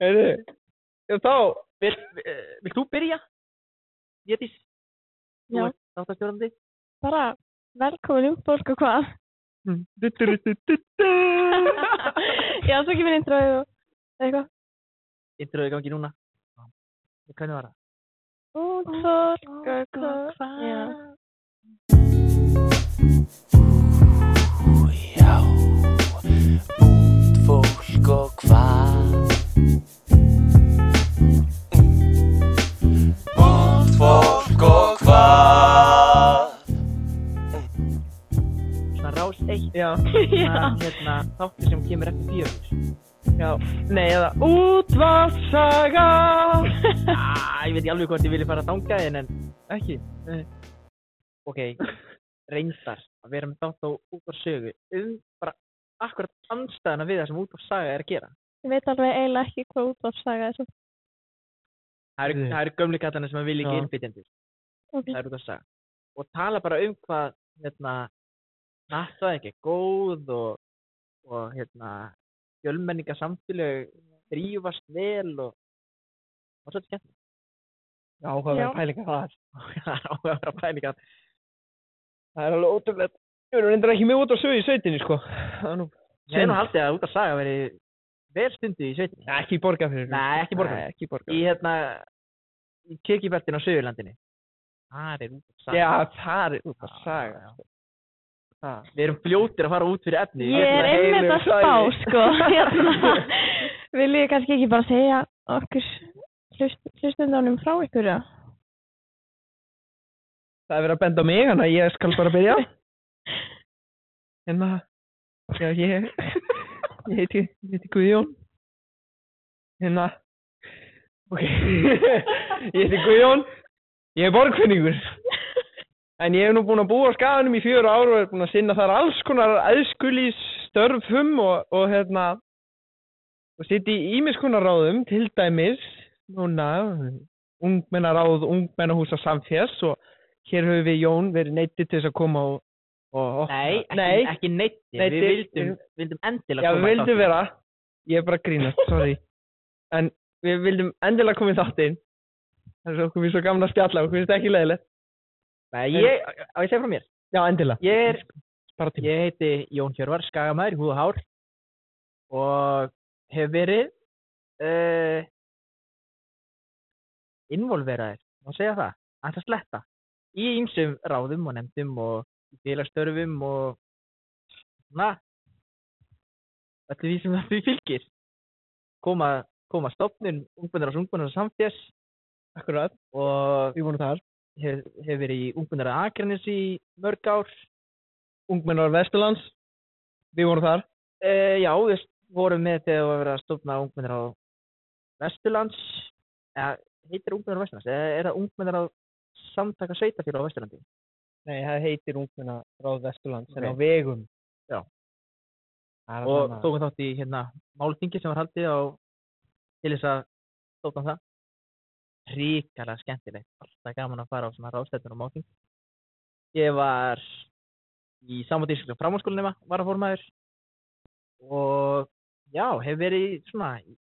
Heyrðu, já, þá, Vil, uh, vilt þú byrja? Vétís, þú Já. ert þáttastjórandi. Bara velkomin út fólk og hvað? Já, svo kemur introið og eitthvað. Introðu í gangi núna. Hvernig var það? Út fólk og hvað? Já. Fólk og hvað? Út fólk og hvað? Svona rás eitt. já, Svona, hérna, þáttur sem kemur eftir fjögur. já, nei, eða útvarsaga. Ah, ég veit ekki alveg hvort ég vilja fara að þanga þinn, en Ekki, ok, reyndar að vera með þátt á út á sögu um bara akkurat anstæðana við það sem út á saga er að gera. Ég veit alveg eiginlega ekki hvað útvarpsaga er svo. Það eru, það eru gömlu kallarnir sem að vilja ekki Já. innbytjendur. Ok. Það eru út á saga. Og tala bara um hvað, hérna, nattvað ekki er góð og, og hérna, fjölmenninga samfélög þrýfast vel og, og svolítið skemmt. já, hvað Já. verður pælinga það? það er áhugaverða pælingar. Það er alveg ótrúlega. Ég verður reyndar ekki með út á sögu í sveitinni, sko. Það er nú, Ég hef nú haldið að út á saga veri vel stundu í sveitinni. Nei, ekki í borgarfyrir. Nei, ekki í Borgarfirði. Nei, ekki í Í borgarfyrir. hérna, í kirkibeltin á Suðurlandinni. Það er út á saga. Já, það er út á saga. Já, já. Það. Við erum fljótir að fara út fyrir efni. Ég er Hérna einmitt heilum að spá, sko. Hérna. Viljið þið kannski ekki bara segja okkur hlust, hlustundunum frá ykkur, já? Það er verið að benda á mig, þannig að ég skal bara byrja. Hérna, já, ég, ég heiti, heiti Guðjón. Hérna, ok, ég heiti Guðjón, ég er borgfinningur. En ég hef nú búin að búa á skaganum í fjör ár og er búin að sinna þar alls konar aðskulís störfum og, og hérna, og sitt í ímiskunar ráðum, til dæmis, núna, ungmennaráð, ungmennahús á samfélags og hér höfum við Jón verið neytti til þess að koma og, opna. Nei, ekki, Nei, ekki neitt. Neyddir. Við vildum, vildum endilega já, koma við í vildum þáttinn. vera, ég er bara að grínast, sorry. En við vildum endilega koma í þáttinn. Það er svo okkur við svo gamla að spjalla, okkur finnst það ekki leiðilegt. Nei, ég, á ég segja frá mér. Já, endilega. Ég er, ég heiti Jón Hjörvar, skagamæður, húð og hár og hef verið uh, involveraður, má segja það, að það sletta í ýmsum ráðum og nefndum og í félagsstörfum og svona. Öllu því sem því fylgir. Koma, koma stofnun ungmennar og samfélags Akkurat, og við vorum þar. hef, hef verið í ungmennar að Akranis í mörg ár. Ungmennar Vesturlands, við vorum þar. Uh, já, við vorum með þegar við verið að stofna ungmennir á Vesturlands. Eða heitir ungmennir á Vesturlands? Eða er það ungmennir á samtaka sveitafélag á Vesturlandi Nei, það heitir Ungmennaráð Vesturlands, en Ok. á vegum. Já. Og tókum þátt í hérna málþingi sem var haldið á til þess að stofna það ríkala skemmtilegt alltaf gaman að fara á svona ráðstættur og málþing ég var í samvættísklu framhalskólinema varafórmaður og já, hef verið svona í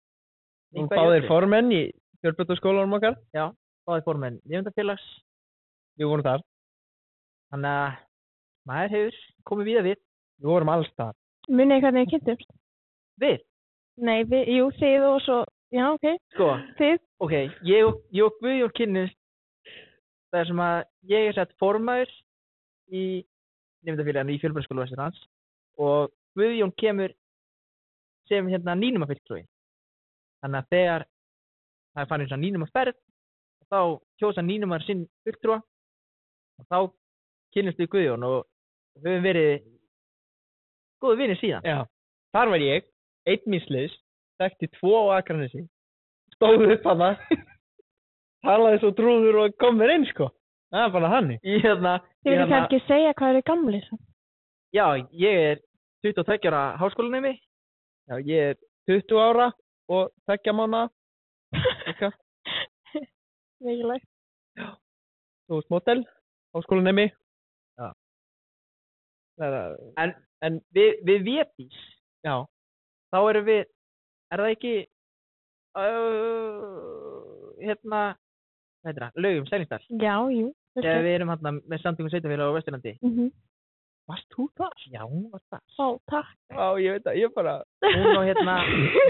báðir formenn í fjölbjörnskólanum okkar. báðir formenn nefndafélags Við vorum þar. Þannig að maður hefur komið víða við. Við vorum alls þar. Munið hvernig þið kynntumst? við, Nei, við, jú, þið og svo, já, ok, sko, þið, ok ég og, ég og Guðjón kynnist það er sem að ég er sett formaður í nefndafélaginu í fjölbjörnskóla Vesturlands og Guðjón kemur sem hérna nýnum að fulltrúi. Þannig að þegar það er farin svona nýnum að ferð þá kjósa nýnum að sinn fulltrúa og þá kynnist við Guðjón og við höfum verið góðu vinir síðan Já. Þar var ég, einn mísliðs, þekkti tvo á Akranesi, stóð upp að það, talaði svo trúður og kom mér inn, sko. Það er bara hann. í hérna, þið í viljið kannski segja hvað eru gamlir. svo. já, ég er 22 ára háskólanemi Já, ég er 20 ára og þekkja mánu. Líka, Mikilvægt. þú veist mótel, háskólanemi. Já. Það en, en við, við Vétís já, þá erum við, er það ekki uh, hérna, hvað heitir það, laugum, Sælingsdal. Já, jú. Þegar við erum hérna með samtökum sveitafélag á Vesturlandi. Mhm. Varst þú það? Já, hún var það. Ó, takk. Já, ég veit að ég bara Hún og hérna,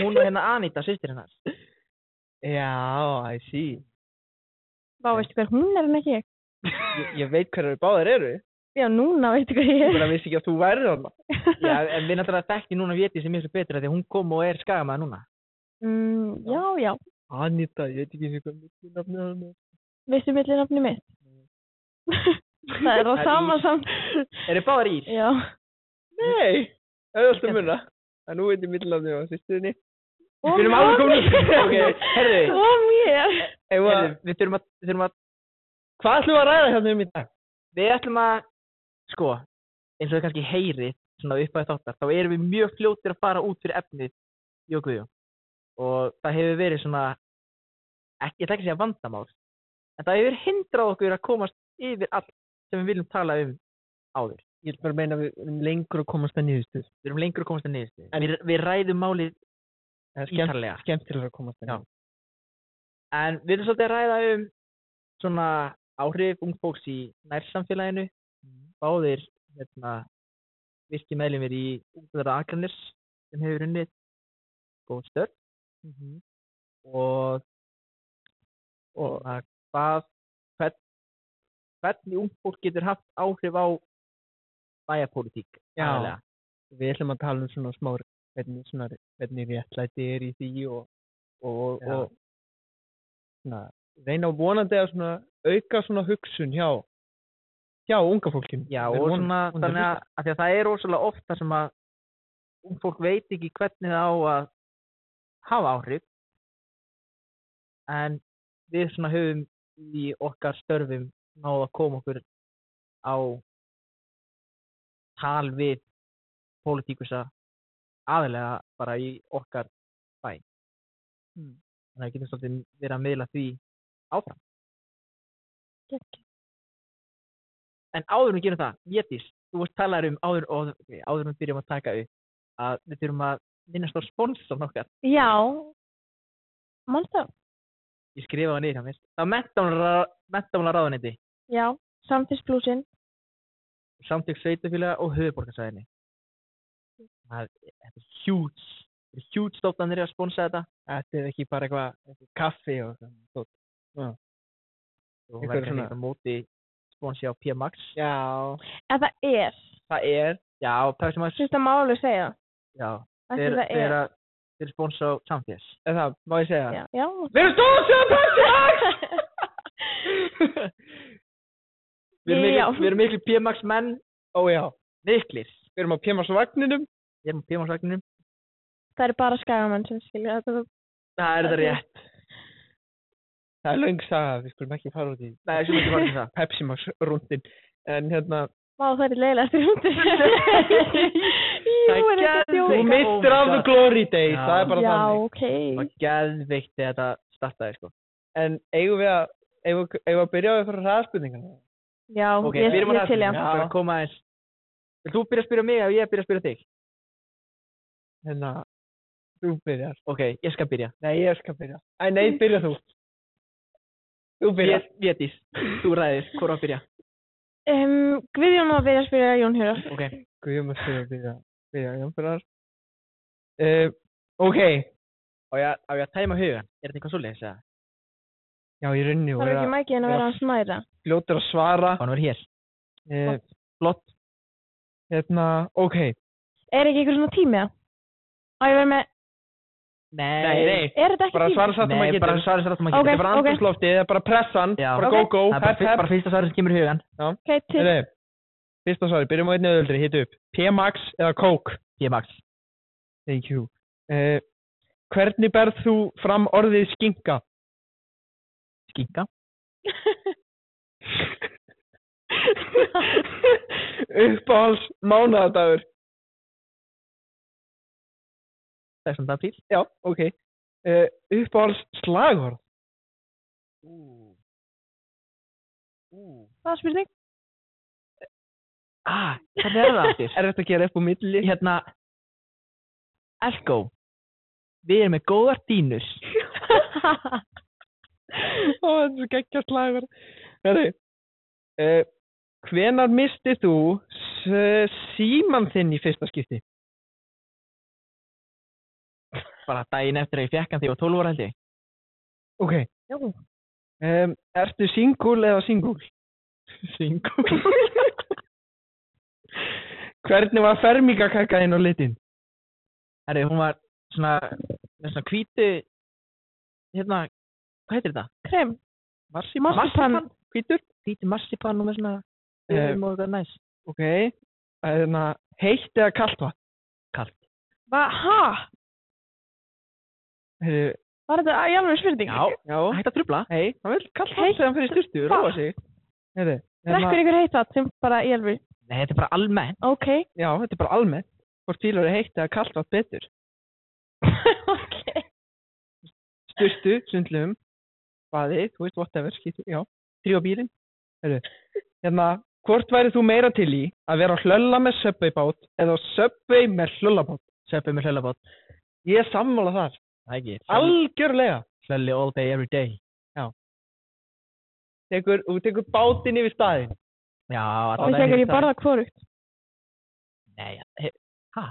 hún og hérna Anita, sýstir hennar. Já, I see Vá, veistu hver hún er en ekki ég? Ég, ég veit hverju báðar eru Já, núna veistu hver ég Ég er. bara vissi ekki að þú væri þarna Já, en við náttúrulega þekkti núna viti sem miklu betur af því hún kom og er skagamaður núna. Mm, já, já. Anita, ég veit ekki eins og hvað mikið nafnið hann er Veistu milli nafni mitt? það er það Það er sama Ís. samt. Er þið báðar ís? Já. Nei, það er alltaf munna En nú veit ég millinafnið á sýstuðinni Við erum alveg komin. Ok, herðu. Við þurfum að, hvað ætlum við að ræða hérna um í dag? við ætlum að, sko, eins og þið kannski heyrið, svona upp að þáttar, þá erum við mjög fljótir að fara út fyrir efnið í okkur og það hefur verið svona, ekki, ég ætla ekki að segja vandamál, en það hefur hindrað okkur að komast yfir allt sem við viljum tala um áður. Ég vil bara meina að við erum lengur að komast að nýðustuð Við erum lengur að komast að niðurstu. Við, við ræðum málið ítarlega. skemmtilega að komast að Já. nýðustuð En við erum svolítið að ræða um svona áhrif ung fólks í nærsamfélaginu. Báðir hérna, virki meðlumir í ungverða Akranis sem hefur unnið góð störf Mhm. og, og að hvað, hvern, hvernig ung fólk getur haft áhrif á bæjarpólitík. Við ætlum að tala um svona smá hvernig, svona, hvernig réttlæti er í því og, og, og svona, reyna vonandi að svona, auka svona hugsun hjá hjá unga fólkinu Já, og svona, þannig að, að, því að það er rosalega ofta sem að ung fólk veit ekki hvernig það á að hafa áhrif en við svona höfum í okkar störfum náðu að koma okkur á tal við pólitíkusa aðlega bara í okkar bæ. Hmm. Þannig að við getum svolítið verið að miðla því áfram. Geggjað. En áður en við gerum það, Jétis, þú varst talaður um áður, og, áður en við byrjum að taka upp að við þurfum að minnast á sponsorn okkar. Já. Málta. Ég skrifa það niður hjá mér. Það var mentamála ráðanetti, Já. Samtidsblúsin. samtök sveitafélaga og höfuborgarsæðinni. Það er, er hjúts, er hjúts stofnanir að sponsa þetta. Þetta er ekki bara eitthvað eitthvað kaffi og svona svona- svona móti sponsi á PMAX. Já, En það er. það er Já, Pepsi Max, Fyrst að málu segja. já, Ætli þeir það er. að þeir eru sponsa á samfélags. er það, má ég segja Já. Já. Við erum stóðsum að Pepsi Max Við erum miklu, við erum miklu PMAX menn, Ó já, miklir. við erum á PMS vagninum Við erum á PMAX vagninum. það er bara skagamenn sem skilja þetta. Það er þetta rétt. Það er löng saga, við skulum ekki fara út í Nei, sem ekki varðum það. Pepsi Max rúndin En hérna, Vá, það er leiðilegast í hundur. Það Jú, er er þetta geðveikt. þú my af the glory days Já. Það er bara Já, þannig ok. Það var geðveikt þegar þetta startaði, sko. En eigum við að eigum við- eigum við að byrja á að fara ræðspurningarna Já, Ok, ég, ég að til já. Það er aðeins. Vil þú byrja að spyrja mig ef ég byrja að spyrja þig? Hérna, þú byrjar Ok, ég skal byrja. Nei, ég skal byrja Æ, nei, byrja þú Þú byrjar Vét- Védís, þú ræðir, hvor á að byrja? Um, Guðjón að byrja að spyrja Jón Hjórar. Ok, Guðjum að spyrja, byrja Byrja, Jónfyrar uh, Ok, á ég, á ég að tæma hugan? Er þetta eitthvað svoleiðis, eða? já, í rauninni Það og er ekki mækið en að vera hans mæra. fljótur að svara Hann var hér. uh, Flott. Hérna, ok Er ekki eitthvað svona tími það? Á ég verið með, Nei, Nei, nei, er þetta ekki bara tími? svara satt um að Nei, geta bara svara sér aftur maður getur. Þetta er bara andrúsloftið, það er bara pressan. Bara Ok. go go, Það er bara, bara fyrsta svari sem kemur í hugan. Ok, til. Heyrðu, Fyrsta svari, byrjum á einni öðuldri, hitu upp P-Max eða Coke P-Max. Thank you uh, Hvernig berð þú fram orðið skinka? Skinka. Uppáhalds mánaðadagur 16. apríl. Já, ok uh, Uppáhalds slagorð Það er spurning. Ah, hvernig er það aftur? Er þetta að gera upp á milli? hérna Elko við erum með góðar dýnur Ó, þetta er svo geggja slagur. Herri, uh, hvenar misti þú s- símann þinn í fyrsta skipti? Bara daginn eftir að ég fekk hann því og 12 ára held ég. Ok. Já. Um, ertu singul eða singul? Singul. Hvernig var fermingakakkaðinn á litin? Herri, hún var svona, með svona hvítu, hérna, hvað heitir þetta? Krem. Marsipan. Marsipan. Hvítur. Hvítu marsipan og með svona, Eh, um og eitthvað næs. Ok. Þannig að heitt eða kalt vatn? Kalt. Va, ha? Heyrðu, Var þetta í alveg spurning? Já, Já. hægt að trubla. Hei, hann vil kalt vatn Heitt þegar hann fyrir styrtu, vatn. róa sig. Heyrðu, hérna- Drekkur ykkur heitt vatn sem bara í alveg? Nei, þetta er bara almennt. Ok. Já, þetta er bara almennt. Hvort fílar er heitt eða kalt vatn betur? ok. Styrtu, sundlum, baði, þú veist, whatever, skýttu, já. Drífa bílinn. Heyrðu, hérna, hvort væri þú meira til í að vera á hlölla með söpveibát eða á söpvei með hlöllabát? Söpum með hlöllabót. Ég er sammála þar. Það ekki. Algjörlega. Hlölli all day, every day. Tekur, þú tekur bátinn yfir staðinn. Já, Og allavega. þegar ég borða hvorugt. Nei, he- ha,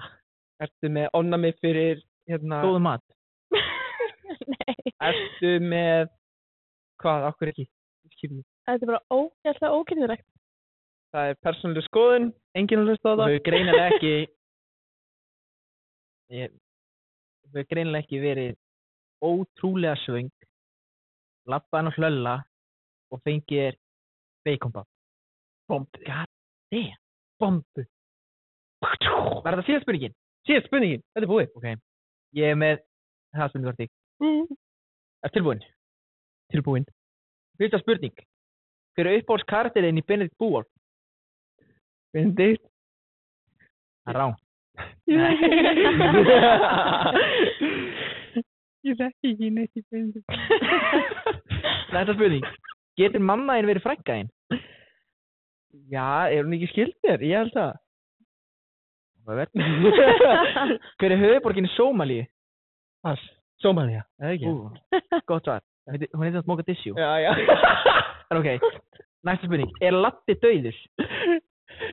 Ertu með onnami fyrir, hérna, góðu mat. Nei. ertu með, hvað, okkur ekki? Skilji. Þetta er bara ógæslega ókynðilegt. Það er persónuleg skoðun, enginn að hlusta á Og það. þau greinilega ekki, ég, þau greinilega ekki verið ótrúlega svöng, lappa hann á hlölla og fengið er. Bombu. God damn. Bombu. Var þetta síðan spurningin? Síðan spurningin, þetta er búið. Ok. Ég er með, það spurning var þig. Mm. Er tilbúin? Tilbúin. Fyrsta spurning. Hver er uppáhalds karakterinn í Benedict Búol? Benedikt. Það er rán. Ég þekki ekki neitt í Benedikt. Næsta spurning. Getur mamma einn verið frænka einn? Já, er hún ekki skild mér? Ég held það. Hver er höfuborgin í Sómalíu? Pass. Sómalía, eða ekki? Ú, gott svar. Hún heitir- þetta Mogadishu. Já, já. En ok, næsta spurning. Er Latti dauður?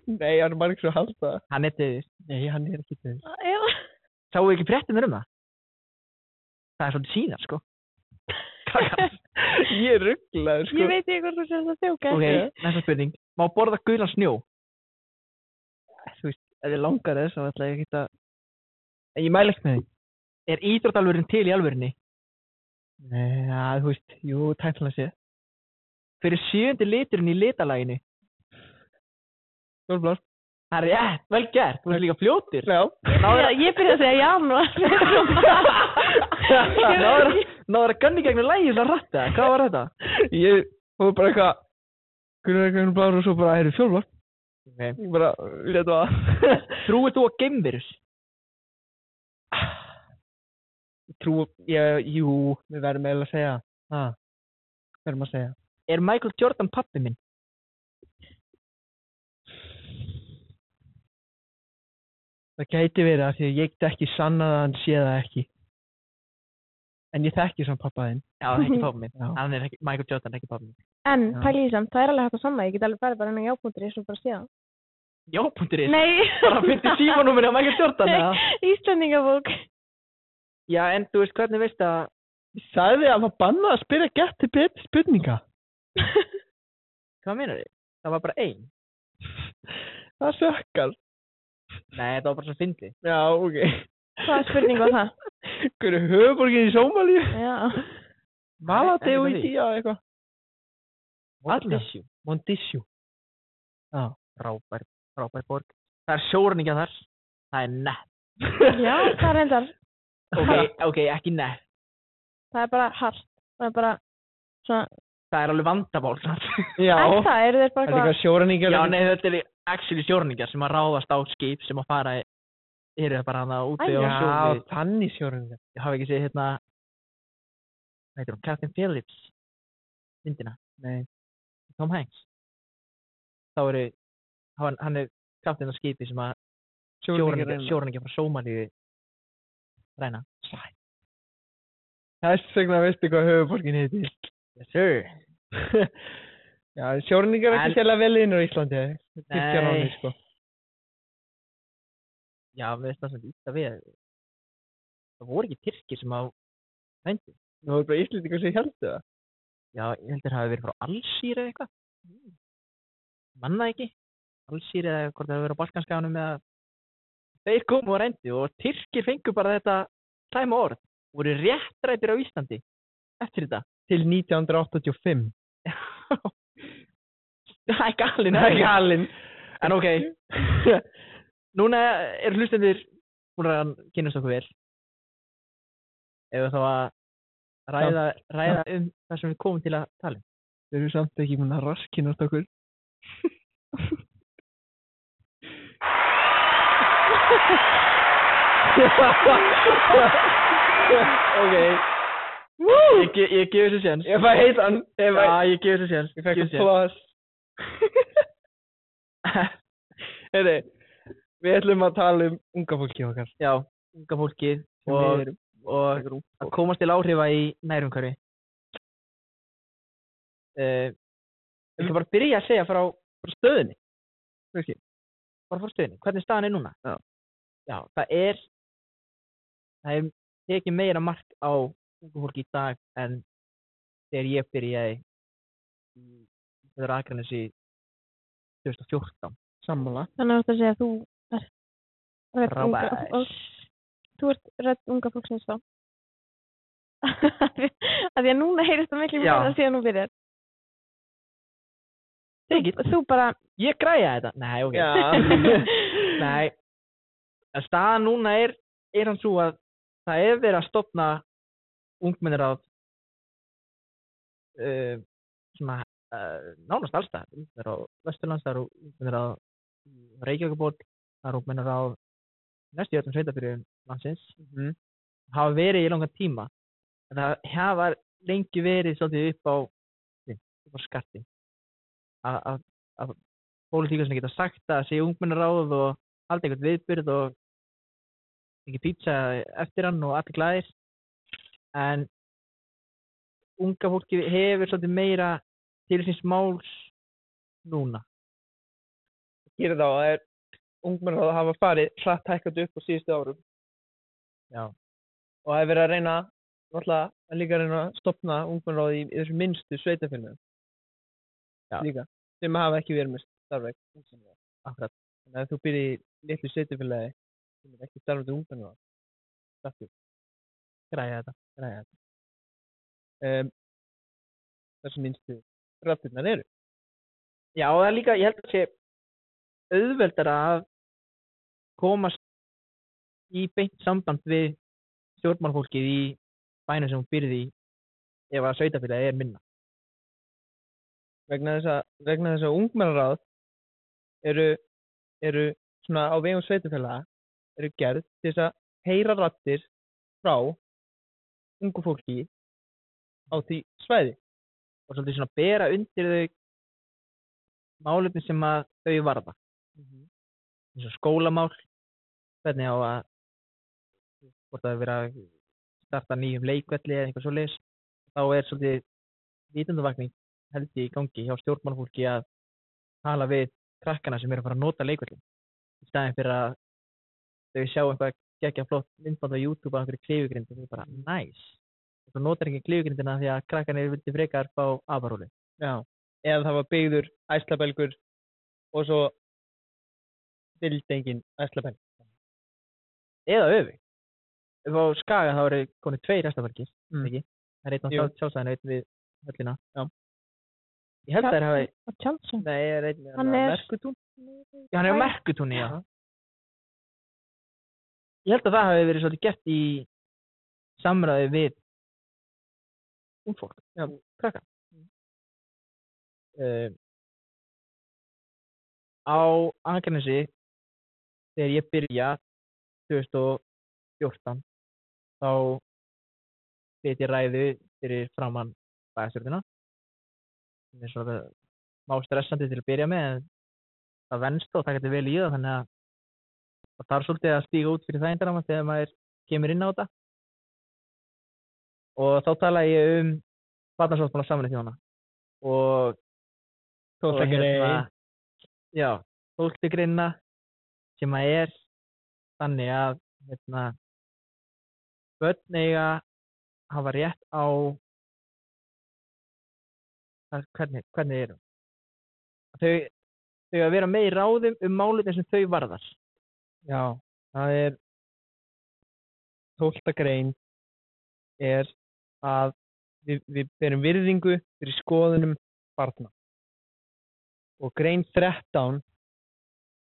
Nei, hann er margir svo halda. Hann er dauður. Nei, hann er ekki þau. Eða. Sáu ekki fréttinur um það? Það er svolítið síðan, sko. Ég er rugglaður, sko. Ég veit ekki hvort þú sér það þjóka. ok, næsta spurning. Má borða gulan snjó? Þú veist, ef ég langar þess, þá ætla ég ekki að... En ég mæla ekki með því. Er ídróttalvörinn til í alvörinni? Nei, já, þú veist, jú, tæknilega sé. Hver er sjöndi liturinn í litalaginu? Fjólblár. Það er rétt, vel gert. Þú ert líka fljótur. Já. Já, ég byrja að segja janúar. Náður að ganni gegnum lægi sem rætta. Hvað var þetta? Ég fór bara eitthvað, hvernig er eitthvað blár og svo bara, heyrðu, fjólblár. Okay. Ég bara, letu að. Trúir þú á geimvirus? Ég trú, ég, jú, við verðum eiginlega að segja. Ha, verðum að segja. Er Michael Jordan pappi minn? Það gæti verið af því að ég get ekki sannað að hann sé það ekki. En ég þekki samt pappa þinn. Já, það er ekki pappi minn. Hann er ekki, Michael Jordan er ekki pappi minn. En, pæli í samt, það er alveg hægt að sanna. Ég get alveg farið bara inn á jápunktur og bara séð það. Já.is. Nei. Bara fyrir símanúminu á Michael Jordan eða? Nei, Íslendingabók. Já, en þú veist hvernig veist að... Ég sagði að það var bannað að spyrja gett til betri spurninga. Hvað meinar þið? Það var bara ein. Það sökkar. Nei, það var bara svo fyndið. Já, ok. Hvaða spurning var það? Hver er höfuborgin í Sómalíu? Já. Maladeu í tíu eða eitthvað. Mogadishu. Mondishu. Já. Frábær, frábær borg. Það er sjórningja þar. Það er nett. Já, það er reyndar. Ok, ok, ekki nett. Það er bara hart. Það er bara svona... Það er alveg vandamál. sant? Já. Er það? Það er eitthvað... eitthvað sjóræningar. Já, nei, þetta er actually sjórningjar sem að ráðast á skip sem að fara í- eru bara hana úti Æ, á Já, sjóði. þannig sjóræningar. Ég hafa ekki séð hérna, heitir hún, Captain Phillips, myndina, Nei. Tom Hanks. Þá eru, hann, hann er kaptinn á skipi sem að sjóræningjar frá Sómalíu ræna. Þess vegna veistu hvað höfuborgin heiti. Yes sir. Já, sjórningar er ekki sérlega vel innur í Íslandi. Tyrkjar á Nei. hann, sko. Já, við veist það sem ítta við. Það voru ekki tyrkir sem á reyndi. Það voru bara Íslendingar sem heldur það. Já, ég held þeir hafi verið frá Allsýr eða eitthvað. Manna ekki. Allsýr eða hvort það hafi verið á Balkanskaganum eða þeir komu á reyndi og tyrkir fengu bara þetta slæma orð. Voru réttrætir á Íslandi eftir þetta. Til 1985. Það er galinn. Það er galinn. En ok, núna er hlustendur búin að kynast okkur vel. Ef við þá að ræða, ræða um það sem við komum til að tala um. Þau eru samt ekki mun að raskinast okkur. ok. Ég, ge- ég gef þessu séns. Ég fæ heitan. Já, ég gef þessu séns. ég fæ séns. plus. Heiði, við ætlum að tala um unga fólki okkar. Já, unga fólkið Sem og, við og að komast til áhrifa í nærumhverfi. Uh, Ég vil bara byrja að segja frá, frá stöðunni. Ok. Bara frá stöðunni. Hvernig staðan er núna? Já. Já, það er það er tekið meira mark á ungu fólki í dag en þegar ég byrjaði í þegar aðgrænis í 2014. Sammála. Þannig að þú ert að segja að þú ert rödd unga fólks. Þú ert rödd unga fólksins þá. að því að núna heyrist það miklu Já. meira síðan þú byrjar. Þú bara, Ég græja þetta. Nei, ok. Nei. Staðan núna er, er hann svo að það er verið að stopna ungmennir á uh, svona uh, nánast allstað. Ungmennir á Vesturlands, það eru ungmennir á Reykjavíkuból, það eru ungmennir á næstu í öllum sveitafyrir landsins. Mhm. Hafa verið í langan tíma. En það hafa lengi verið svolítið upp á, á skatti. Að- Að að pólitíka sem geta sagt að það sé ungmennaráð og halda einhvern viðbyrð og ekki pizza eftir hann og allir glæðir en unga fólki hefur svolítið meira til síns máls núna Gerir þá að er ungmenn að hafa farið hratt hækkandi upp á síðustu árum. Já. Og það er verið að reyna, að líka reyna að stopna ungmennráði í, í þessu minnstu sveitafélagum. Já. Líka. Sem hafa ekki verið með akkurat Þannig að þú byrjir í litlu sveitafélagi sem er ekki starfandi ungmennráð. Græja þetta græða þetta. Um, þessu minnstu rættirnar eru. Já, og það er líka, ég held að sé auðveldara að komast í beint samband við stjórnmálfólkið í bænum sem hún byrði ef að sveitafélagi er minna. vegna þess að, að ungmennaráð eru, eru svona á vegum sveitufélaga eru gerð til þess að heyra rattir frá ungu fólki á því svæði. og svolítið svona bera undir þau málefni sem að þau varða eins og skólamál hvernig á að hvort það er verið að starta nýjum leikvelli eða eitthvað svo leis þá er svolítið vitundavakning held í gangi hjá stjórnmálfólki að tala við krakkana sem eru að fara að nota leikvelli í staðin fyrir að þau sjá eitthvað geggja flott myndband á YouTube af einhverju klifugrind og þau bara nice og þú notar ekki klifugrindina því að krakkarnir vildi frekar fá Já. Eða það var byggður æslabelgur og svo vildi engin æslabelg. eða öfi ef á skaga þá eru konið tveir hestafarkir Mm. ekki það er einn á Jú. sjálf- sjálfstæðinu einn við höllina Já. ég held að ég er einn Hann er- Merkutún. já, hann er á merkutúni já. Ég held að það hafi verið svolítið gert í samræði við ung fólk. Já, krakka uh, á Akranesi þegar ég byrja 2014 þá flytt ég ræðu fyrir framann bæðastjórnina það er svona má stressandi til að byrja með en það venst og það getur vel í það þannig að það þarf svolítið að stíga út fyrir þægindarama þegar maður kemur inn á þetta. Og þá talaði ég um barnasáttmála saman þjóna og og hérna, sem að er þannig að hérna, börn eiga hafa rétt á hvernig, hvernig er þau þau að vera með í ráðum um málefni sem þau varðar Já, það er tólta grein er að við, við berum virðingu fyrir skoðunum barna. Og grein 13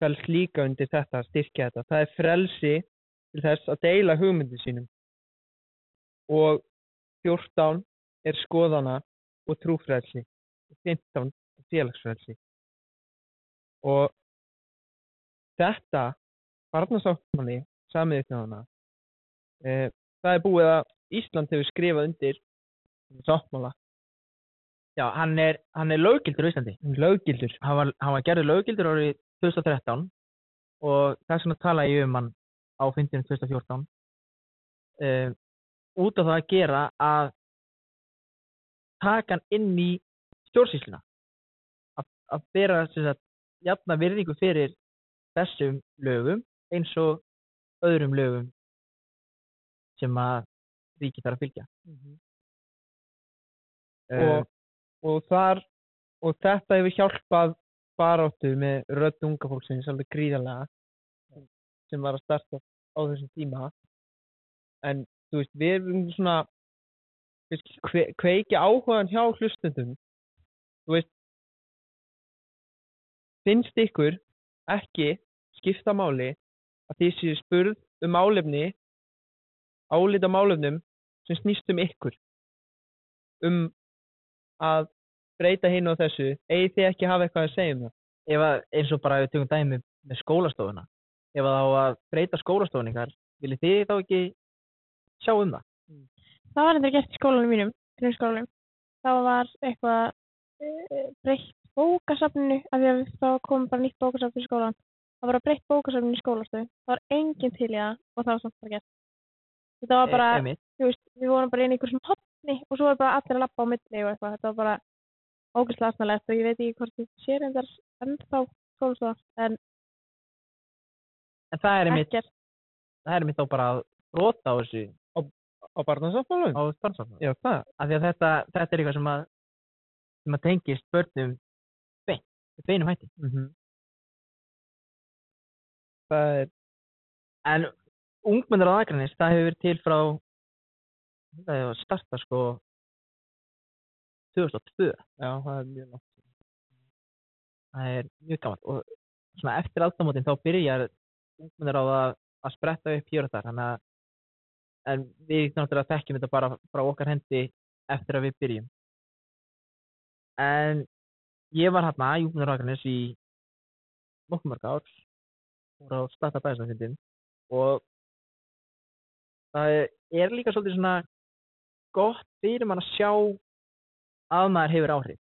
fælst líka undir þetta að styrkja þetta. Það er frelsi til þess að deila hugmyndum sínum. Og 14 er skoðana og trúfrelsi. Og 15 er félagsfrelsi. Og þetta barnasáttmáli samiðið þjóðana e, það er búið að Ísland hefur skrifað undir sáttmála. Já, hann er, hann er löggildur á Íslandi. Löggildur hann var, hann var gerður löggildur árið 2013 og þess vegna tala ég um hann á fyndinu 2014 um, út af það að gera að taka hann inn í stjórnsýsluna. Að, sagt, jafna virðingu fyrir þessum lögum eins og öðrum lögum sem að ríki þarf að fylgja. Og, og þar og þetta hefur hjálpað baráttu með rödd unga fólksins alveg gríðarlega sem var að starta á þessum tíma. En þú veist við erum svona kve, kveikja áhugan hjá hlustendum. Þú veist finnst ykkur ekki skipta máli að því séu spurð um málefni álita málefnum sem snýst um ykkur. Um að breyta hinn og þessu. Eigi þið ekki hafa eitthvað að segja um það? Ef að eins og bara ef við tökum dæmi með skólastofuna. Ef að á að breyta skólastofun ykkar viljið þið þá ekki sjá um það? Það var eitthvað gert í skólanum mínum, grunnskólanum. Það var eitthvað uh, breytt bókasafninu, af því að það kom bara nýtt bókasafn í skólan. Það var að breytt bókasafninu í skólastöðu. Það var enginn til í það og það var samt bara gert. Þetta var bara, E- þú veist, við vorum bara inn í einhversum hotni og svo var bara allir að lappa á milli og eitthvað. Þetta var bara ógæslega aðsnalegt og ég veit ekki hvort þið sér endar ennþá skólastofa, en en það er einmitt, ekkert. það er einmitt þá bara að brota á þessu á barnasáttmálum á spannsafna já það af því að þetta, þetta er eitthvað sem að sem að tengist börnum beint, beinum hætti mm það er en ungmennur á Akranis, það hefur verið til frá það hefur að starta sko 2002 já það er mjög langt það er mjög gammalt og svona eftir aldamótin þá byrjar ungmennir á það að spretta upp hér og þar. Þannig að en við náttúrulega þekkjum þetta bara frá okkar hendi eftir að við byrjum. En ég var hérna í Akranis í nokkuð mörg ár og á starta bæðisafindin og það er, líka svolítið svona gott fyrir mann að sjá að maður hefur áhrif.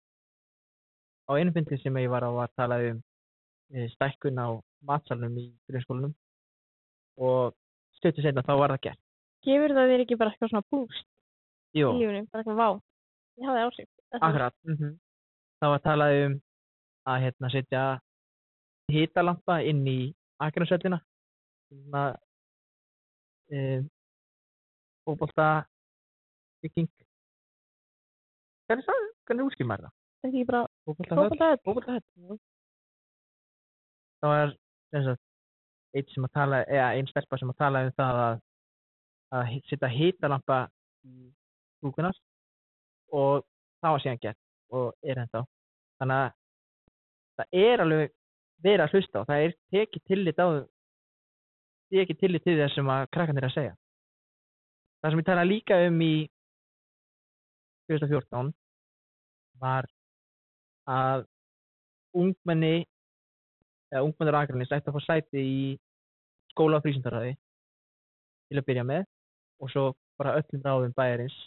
Á einu fyndi sem ég var á að tala um eh, stækkun á matsalunum í grunnskólanum. Og stöttu senna þá var það gert. Gefur það þér ekki bara eitthvað svona boost í lífunum, bara eitthvað vá. Ég hafði áhrif. Akkurat mm það var talað um að hérna setja hitalampa inn í akransöllina svona um, fótbolta bygging. Hvernig sagði, hvernig útskýr maður það? Er ekki bara Fótboltahöll. fótboltahöll. fótboltahöll. Það var sem sagt einn sem að tala eða einn stelpa sem að tala um það að að setja hitalampa í stúkunar og það var síðan gert og er ennþá. Þannig að það er alveg verið að hlusta og það er tekið tillit á tekið tillit til þess sem að krakkan er að segja. Það sem ég tala líka um í 2014 var að ungmenni eða ungmennir aðgrænis ætti að fá sæti í skóla og frísundaræði til að byrja með og svo bara öllum ráðum bæjarins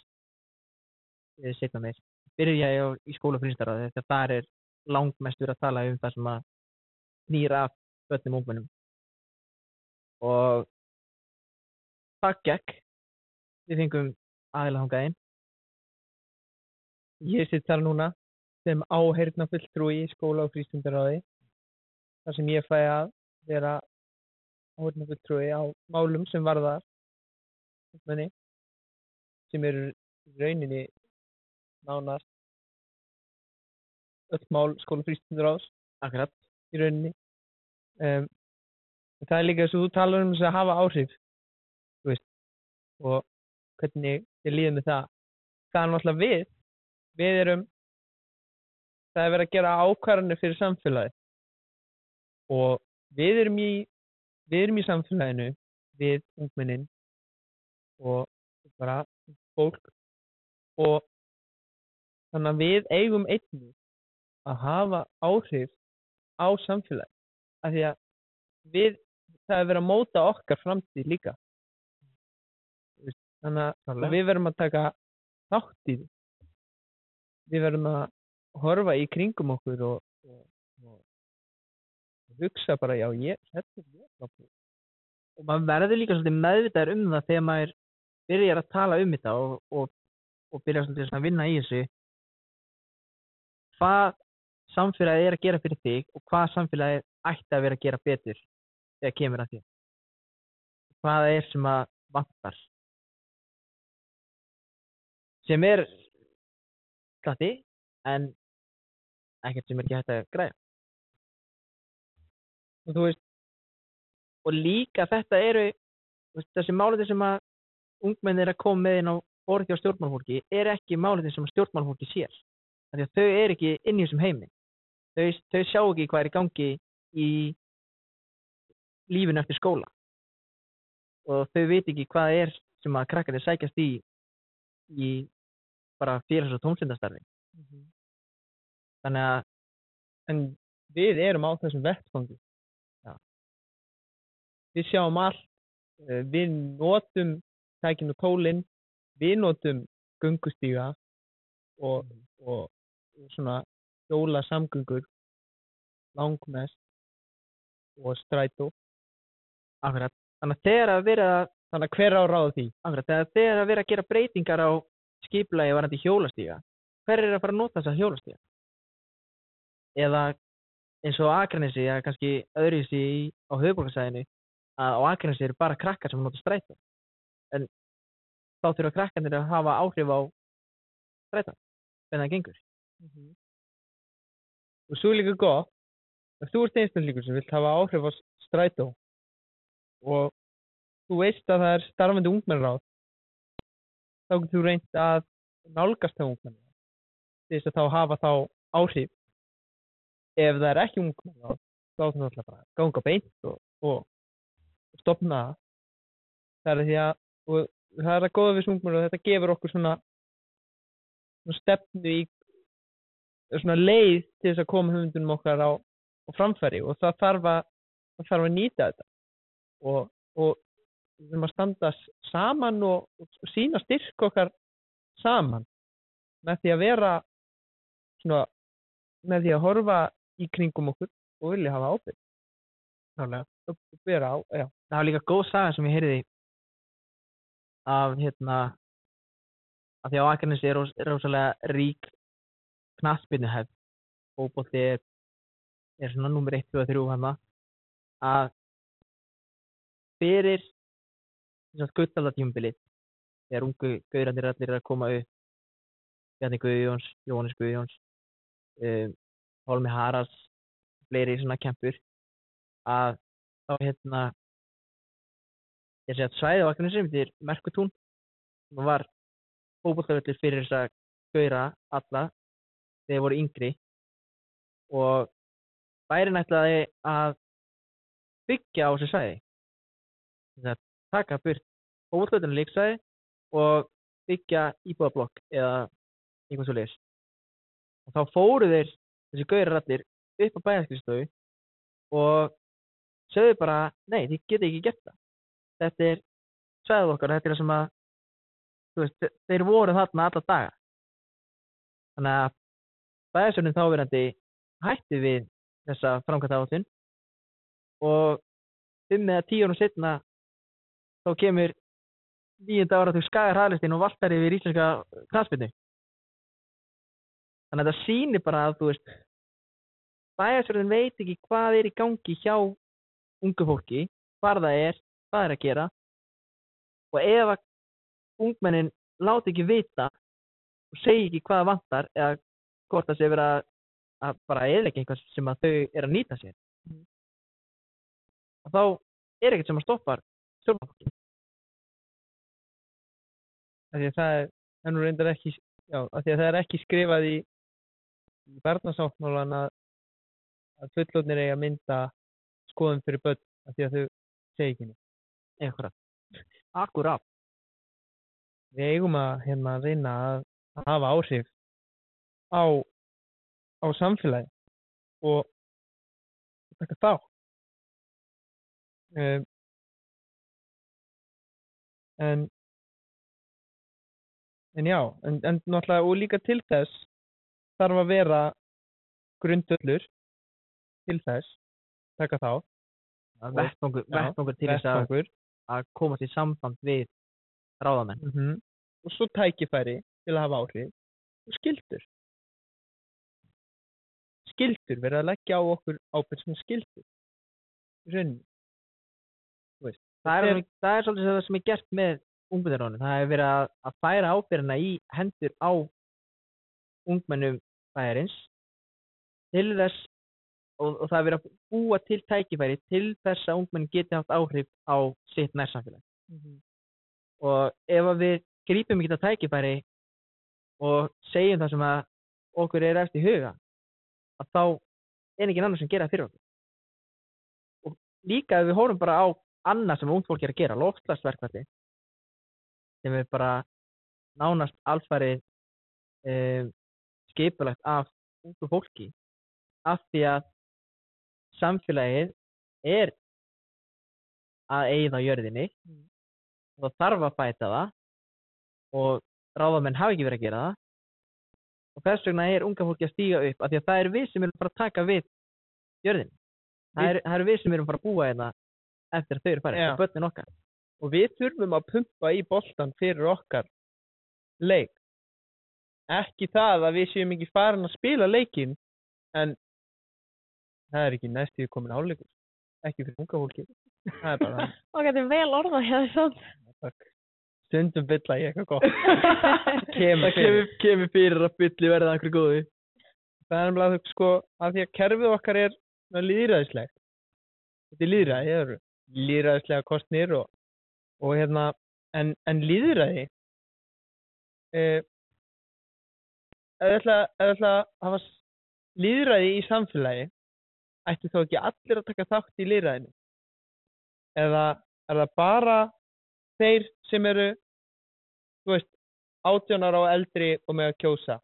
eh, seinna meir. Byrja ég í skóla og frísundaræði þegar þar er langmest verið að tala um það sem að knýra af börnum og ungmennum. Og það gekk. Við fengum aðeila þangað inn. Ég sitt þar núna sem áheyrna fulltrúi í skóla og frístundaráði þar sem ég fæ að vera áheyrna fulltrúi á málum sem varðar ungmenni sem eru rauninni nánast öll mál skóla og frístundaráðs. Akkurat. Í rauninni um, það er líka þess að þú talar um þess að hafa áhrif veist og hvernig þið líður með það. Það er náttúrulega við við erum það er verið að gera ákvarðanir fyrir samfélagi og við erum í við erum í samfélaginu við ungmennin og bara fólk. Og þannig að við eigum einnig að hafa áhrif á samfélagi af því að við það er verið að móta okkar framtíð líka. Þannig að við verðum að taka þátt í því. Við verðum að horfa í kringum okkur og, og, og, hugsa bara já ég þetta er ég og maður verður líka svolítið meðvitaður um það þegar maður byrjar að tala um þetta og, og, og byrjar svolítið að vinna í þessu. Hvað samfélagið er að gera fyrir þig og hvað samfélagið ætti að vera að gera betur þegar kemur að því. Hvað er sem að vantar? Sem er slatti en ekkert sem er ekki hægt að græða. Og þú veist og líka þetta eru veist, þessi málið sem að ungmenn er að koma með inn á orði á stjórnmálfólki er ekki málið sem stjórnmálfólki sér. Þau er ekki inn í þessum heimi. Þau, þau sjá ekki hvað er í gangi í lífinu eftir skóla. Og þau veit ekki hvað er sem að krakkarnir sækjast í í bara félags- og tómstundastarfi þannig að en við erum á þessum vettfangi Já. við sjáum allt. Eh, við notum tækin og tólin. Við notum göngustíga og, og svona hjóla samgöngur langmest og strætó akkurat, þannig að þegar að vera þannig að hver á ráða því Akkurat, þegar að vera að gera breytingar á skipulagi varandi hjólastíga, hver er að fara að nota þessa hjólastíga? Eða eins og Akranesi, eða kannski öðruvísi á höfuborgarsæðinu, að á Akranesi eru bara krakkar sem nota strætó. En þá þurfa krakkarnir að hafa áhrif á strætó, hvernig það gengur. og svo líka gott ef þú ert einstaklingur sem vilt hafa áhrif á strætó og þú veist að það er starfandi ungmennráð þá getur þú reynt að nálgast það ungmennráð til þess að þá hafa þá áhrif. Ef það er ekki ungmennráð þá þú náttúrulega bara ganga beint og, og, og stopna það er því að og það er að góða við ungmennráð þetta gefur okkur svona, svona stefnu í svona leið til þess að koma hugmyndunum okkar á, á framfæri og það þarf að, það þarf að nýta þetta. Og, og við þurfum að standa saman og, og sína styrk okkar saman með því að vera svona með því að horfa í kringum okkur og vilja hafa ábyrgð. Nálega. og á, Það var líka góð saga sem ég heyrði af hérna af því á Akranesi er ros- rosalega rík knattspyrnuhefð. Fótbolti er, er svona nummer 1, 2 og 3 hana að fyrir guttalatímbilið þegar ungu gaurarnir allir er að koma upp. Bjarni Guðjóns, Jóhannes Guðjóns um, Holmi Haras fleiri svona kempur að þá hérna ég segi að svæði á Akranesi sem heitir Merkutún sem var fótbollavöldur fyrir þess að gauðra alla þegar þeir voru yngri og bærin ætlaði að byggja á þessu svæði. Þess að taka burt fótbollavöldinu leiksvæði og byggja íbúðablokk eða einhvern svo leis og þá fóru þeir þessi gauðrar allir upp á bæjarskristofu og sögðu bara, nei, þið getið ekki gert það. Þetta er svæðið okkar, þetta er sem að veist, þe- þeir voru þarna alla daga. Þannig að bæðisöfnum þáverandi hætti við þessa framkvæmta áttun og fimm eða tíu árum setna þá kemur nýjunda áratug skagar hælistinn og valtar yfir íslenska knastbyrnu þannig að þetta sýnir bara að þú veist bæjarsverðin veit ekki hvað er í gangi hjá ungu fólki hvar það er, hvað það er að gera. Og ef að ungmennin láti ekki vita og segi ekki hvað það vantar eða hvort það sé vera að, að bara eðleika eitthvað sem að þau er að nýta sér og þá er ekkert sem að stoppar stjórnmálfólki af því að það er, ekki já, af því að það er ekki skrifað í, í barnasáttmálan að, að fullotnir eiga að mynda skoðum fyrir börn af því að þau segi ekki neitt. Akkurat. Akkurat. Við eigum að hérna reyna að, að hafa áhrif á, á samfélagi og taka þá. Um, en en já, en, en náttúrulega og líka til þess þarf að vera grundöllur til þess taka þá Vettvangur, til þess að, að komast í samband við ráðamenn. mm og svo tækifæri til að hafa áhrif og skildur skildur, verið að leggja á okkur ábyrgð sem skildur í rauninni Það er, þetta það er svolítið það sem er gert með ungmyndarónu. Það hefur verið að, að færa ábyrðina í hendur á ungmennum bæjarins til þess og, og það er verið að búa til tækifæri til þess að ungmenn geti haft áhrif á sitt nærsamfélag. Og ef við grípum ekki það tækifæri og segjum það sem að okkur er eftir huga að þá er ekki annar sem gera það fyrir okkur. Og líka ef við hórum bara á annað sem ungt fólk er að gera, loftslagsverkvætti sem er bara nánast alfærið um, skipulagt af ungu fólki af því að samfélagið er að eigða jörðinni og það þarf að bæta það og ráðamenn hafa ekki verið að gera það og þess vegna er unga fólki að stíga upp af því að það er við sem erum bara að taka við jörðinni það er, það er við sem erum bara að búa hérna eftir að þau eru farið, það er börnin okkar og við þurfum að pumpa í boltan fyrir okkar leik ekki það að við séum ekki farin að spila leikin en það er ekki næstíð komin áleikur ekki fyrir unga fólki það er bara það. Og þetta er vel orðað. Takk. Stundum bylla ég eitthvað gott. Kemur það kemur, kemur fyrir. að bylli verða einhverju góði. Það er nefnilega þú sko að því að kerfið okkar er svona lýðræðislegt. Þetta er lýðræði, það eru lýðræðislega kostnir og, og hérna en, en lýðræði eh, ef það ætla, að hafa lýðræði í samfélagi ættu þá ekki allir að taka þátt í lýðræðinu? Eða er það bara þeir sem eru þú veist, átjónar á eldri og með að kjósa.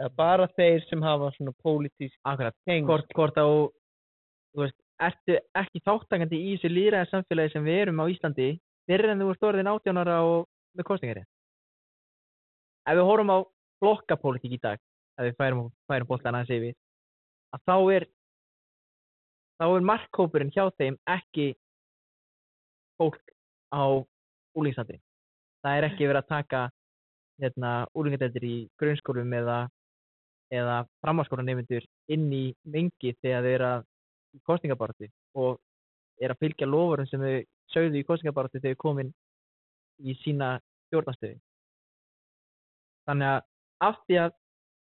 Eða bara þeir sem hafa svona pólitísk tengsl. Hvort, hvort á þú veist, ertu ekki þáttakandi í þessu lýræða samfélagi sem við erum á Íslandi fyrir en þú ert orðin 18 ára og með kostningari ef við horfum á flokkapólitík í dag ef við færum, færum bóltan aðeins yfir að þá er þá er markkópurinn hjá þeim ekki fólk á úlíksandri það er ekki verið að taka hérna, úlingadeldir í grunnskólum eða, eða framháskólanemyndur inn í mengi þegar þau eru í kostningabaratu og er að fylgja lofurum sem þau sögðu í kostningabaratu þegar þau komin í sína stjórnastöðu. Þannig að af því að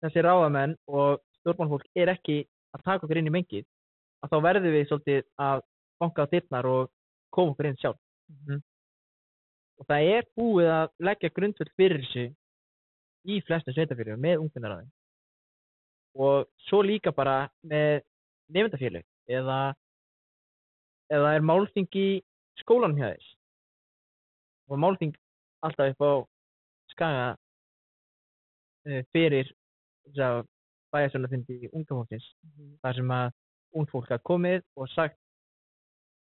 þessi ráðamenn og stjórnmálfólk er ekki að taka okkur inn í mengið að þá verðum við svolítið að banka á dyrnar og koma okkur inn sjálf. Og það er búið að leggja grundvöld fyrir þessu í flestum sveitafélögum með ungmennaráðin. Og svo líka bara með nefndafélög eða eða er málþing í skólanum hjá þess og málþing alltaf upp á skaga uh, fyrir þess að bæjarsjónafundi unga fólksins þar sem að ung fólk hafa komið og sagt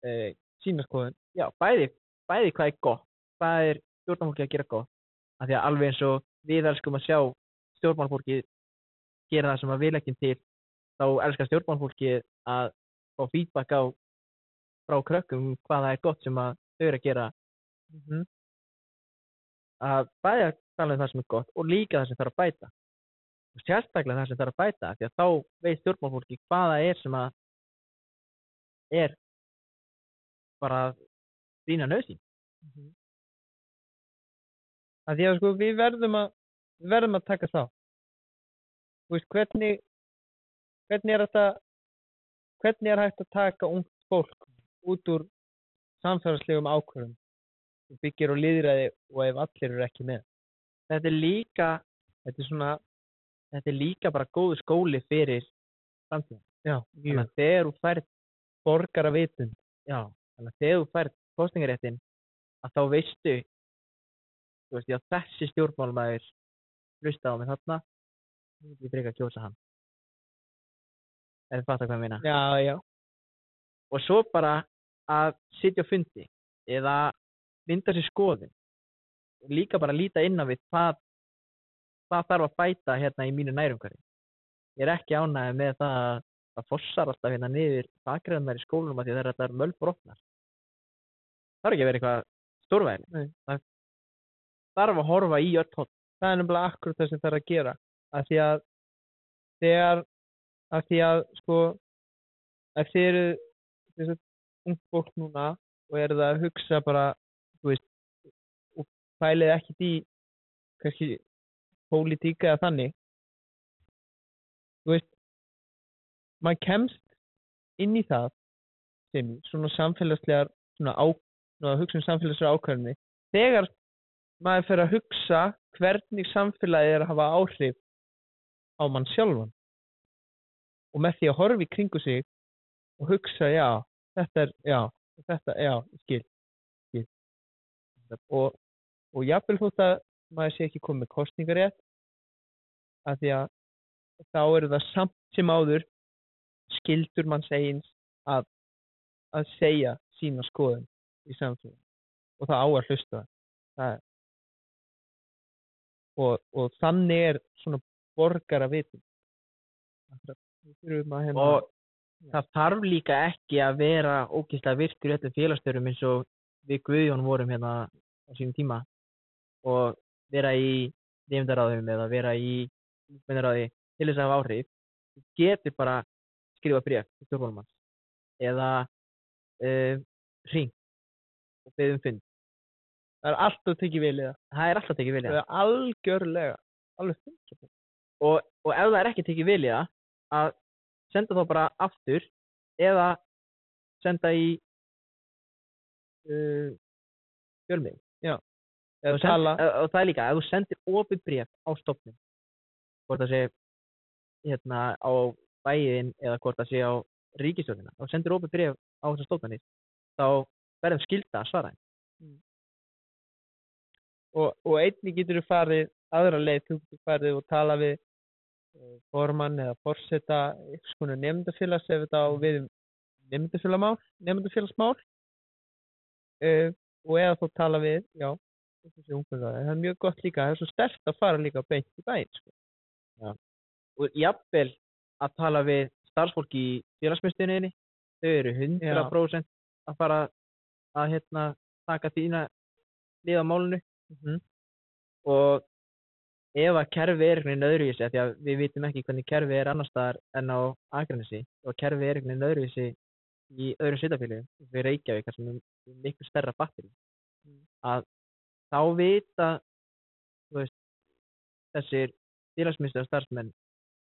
uh, sína skoðun. Já, bæði, bæði hvað er gott hvað er stjórnmálfólki að gera gott? Af því að alveg eins og við elskum að sjá stjórnmálfólki gera það sem að við leggjum til þá elskar stjórnmálfólki að fá feedback á frá krökkum um hvað það er gott sem að þau eru að gera. Að bæði að tala um það sem er gott og líka það sem þarf að bæta. Og sérstaklega það sem þarf að bæta því að þá veit stjórnmálfólki hvaða er sem að er bara þína nöðsín að því að sko við verðum að við verðum að taka þá þú veist hvernig hvernig er þetta hvernig er hægt að taka ungt fólk út úr samfélagslegum ákvörðum sem byggir á liðræði og ef allir eru ekki með. Þetta er líka þetta er svona þetta er líka bara góðu skóli fyrir já, þannig að þegar þú færð borgara vitund já, þannig að þegar þú færð kostningaréttin að þá veistu veist, já þessi stjórnmálmaður hlusta á mig þarna ég frekar að kjósa hann. Ef þið fattar hvað ég meina? Já, já, og svo bara að sitja á fundi eða mynda sér skoðun og líka bara líta inn á við hvað hvað þarf að bæta hérna í mínu nærumhverfi. Ég er ekki ánægð með það að það fossar alltaf hérna niður bakgræðunar í skólunum að því að það er alltaf mölbrotnar. Það er ekki vera eitthvað stórvæli Nei. það þarf að horfa í öll hótt það er nefnilega akkurat það sem er að gera. Að því að þegar að því að sko ef þið eru þess að ungt fólk núna og eru það að hugsa bara þú veist og fælið ekkert í kannski pólitíka eða þannig þú veist maður kemst inn í það sem svona samfélagslegar svona, á, svona hugsa um samfélagslegar ákvæðinni þegar maður fer að hugsa hvernig samfélagið er að hafa áhrif á mann sjálfan. Og með því að horfa í kringu sig og hugsa já, þetta er, já, þetta, já, skil, skil. og, og jafnvel þótt að maður sé ekki komið kostningarétt að því að þá eru það samt sem áður skildur manns eigins að, að segja sína skoðun í samfélagi og það á að hlusta. Það er og, og þannig er svona þurfum að hérna og það þarf líka ekki að vera ógeðslega virkur í öllum félagstörum eins og við Guðjón vorum hérna á sínum tíma. Og vera í nefndaráðum eða vera í útmennaráði til þess að hafa áhrif. Þú getur bara skrifa bréf til stjórnmálumanns eða uh, hring og beðum fund það er alltaf tekið í það. Er alltaf tekið í það er algjörlega alveg 100% og, og ef það er ekki tekið það að senda þá bara aftur eða senda í uh, fjölmið eða og, send, tala. og, það er líka, ef þú sendir opið bréf á stofnun hvort það sé hérna á bæinn eða hvort það sé á ríkistjórnina og sendir opið bréf á þessar stofnunir þá verðum skilda að svara þeim. Og, og einnig getur þú farið aðra leið, þú getur farið og tala við eh, formann eða forseta eitthvað svona nefndafélags ef þetta á við um nefndafélagsmál uh, og eða þú tala við já, það er mjög gott líka. Það er svo stert að fara líka beint í bæinn sko. og jafnvel að tala við starfsfólk í félagsmyndstunniðinni þau eru 100% að fara að hérna taka þína lið á málunu mm og ef að kerfi er einhvern veginn öðruvísi því að við vitum ekki hvernig kerfi er annar staðar en á Akranesi og kerfi er einhvern veginn öðruvísi í öðrum svitafélögum við Reykjavík sem er miklu stærra batteri að þá vita veist, þessir félagsmyndstöða starfsmenn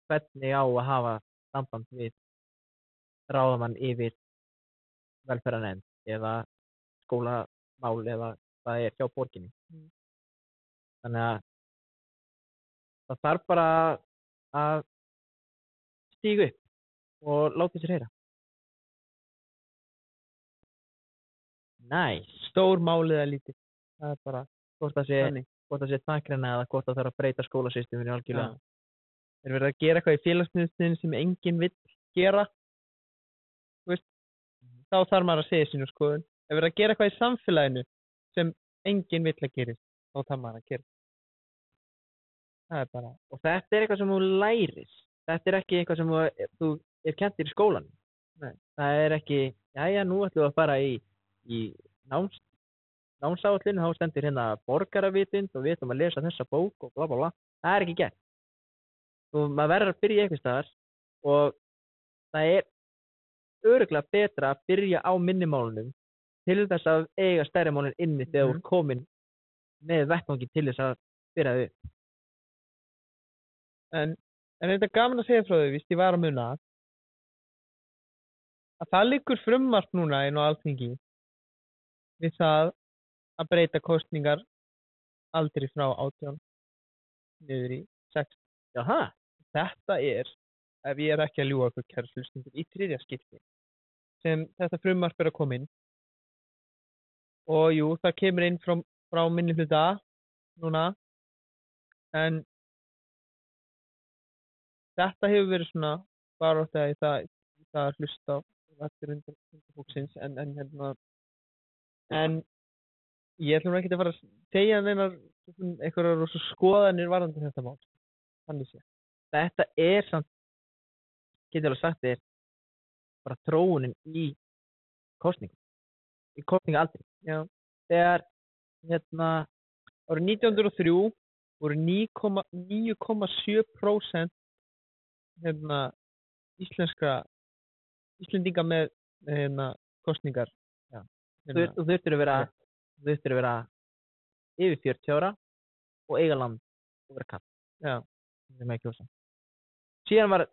hvernig á að hafa samband við ráðamann yfir velferðanend eða skólamál eða hvað er hjá borginni þannig að það þarf bara að stígu upp og láta sér heyra. Næs stór málið eða lítið. Það er bara hvort það sé, sé takræna eða hvort það þarf að breyta skólasysteminu algjörlega. Er verið að gera eitthvað í félagsmyndstöðin sem enginn vill gera? Veist þá þarf maður að segja sínu skoðun. Ef verið að gera eitthvað í samfélaginu sem enginn vill að gera þá þarf maður að gera. Það er bara og þetta er eitthvað sem þú læris þetta er ekki eitthvað sem þú, þú er kentir í skólan Nei. það er ekki, jæja, nú ætlum við að fara í, í náms, námsáallinu, þá stendur hérna borgaravitund og við ætlum að lesa þessa bók og bla bla bla, það er ekki gert. Og maður verður að byrja einhvers staðar og það er öruglega betra að byrja á minnimálunum til þess að eiga stærri málun inni þegar þú Mhm. ert komin með vettvangi til þess að byrja þau. En, en þetta er gaman að segja frá því, víst ég var að muna að það liggur frumvarp núna á alþingi við það að breyta kostningar aldrei frá 18 niður í 6. Jaha, Þetta er, ef ég er ekki að ljúga okkur kæra hlustundur, í þriðja skipti sem þetta frumvarp er að koma inn. Og jú, það kemur inn frá, frá minni hluta núna, en þetta hefur verið svona barótt í það, í það að hlusta á allir undir, fólksins, en, en hérna, en ég ætlum ekki að fara að segja einhverjar rosa skoðanir varðandi þetta mál. Þannig sé. þetta er samt, getur alveg sagt þér, bara þróunin í kostningum, í kostningaaldri. Já. Þegar, hérna, Árið 1903 voru 9,- 9,7% hérna, íslenskra Íslendinga með hérna, kostningar. Já, þú hérna, þú þurftir að vera, þú þurftir að vera yfir 40 ára og eiga land og vera já, sem er kjósa. Síðan var,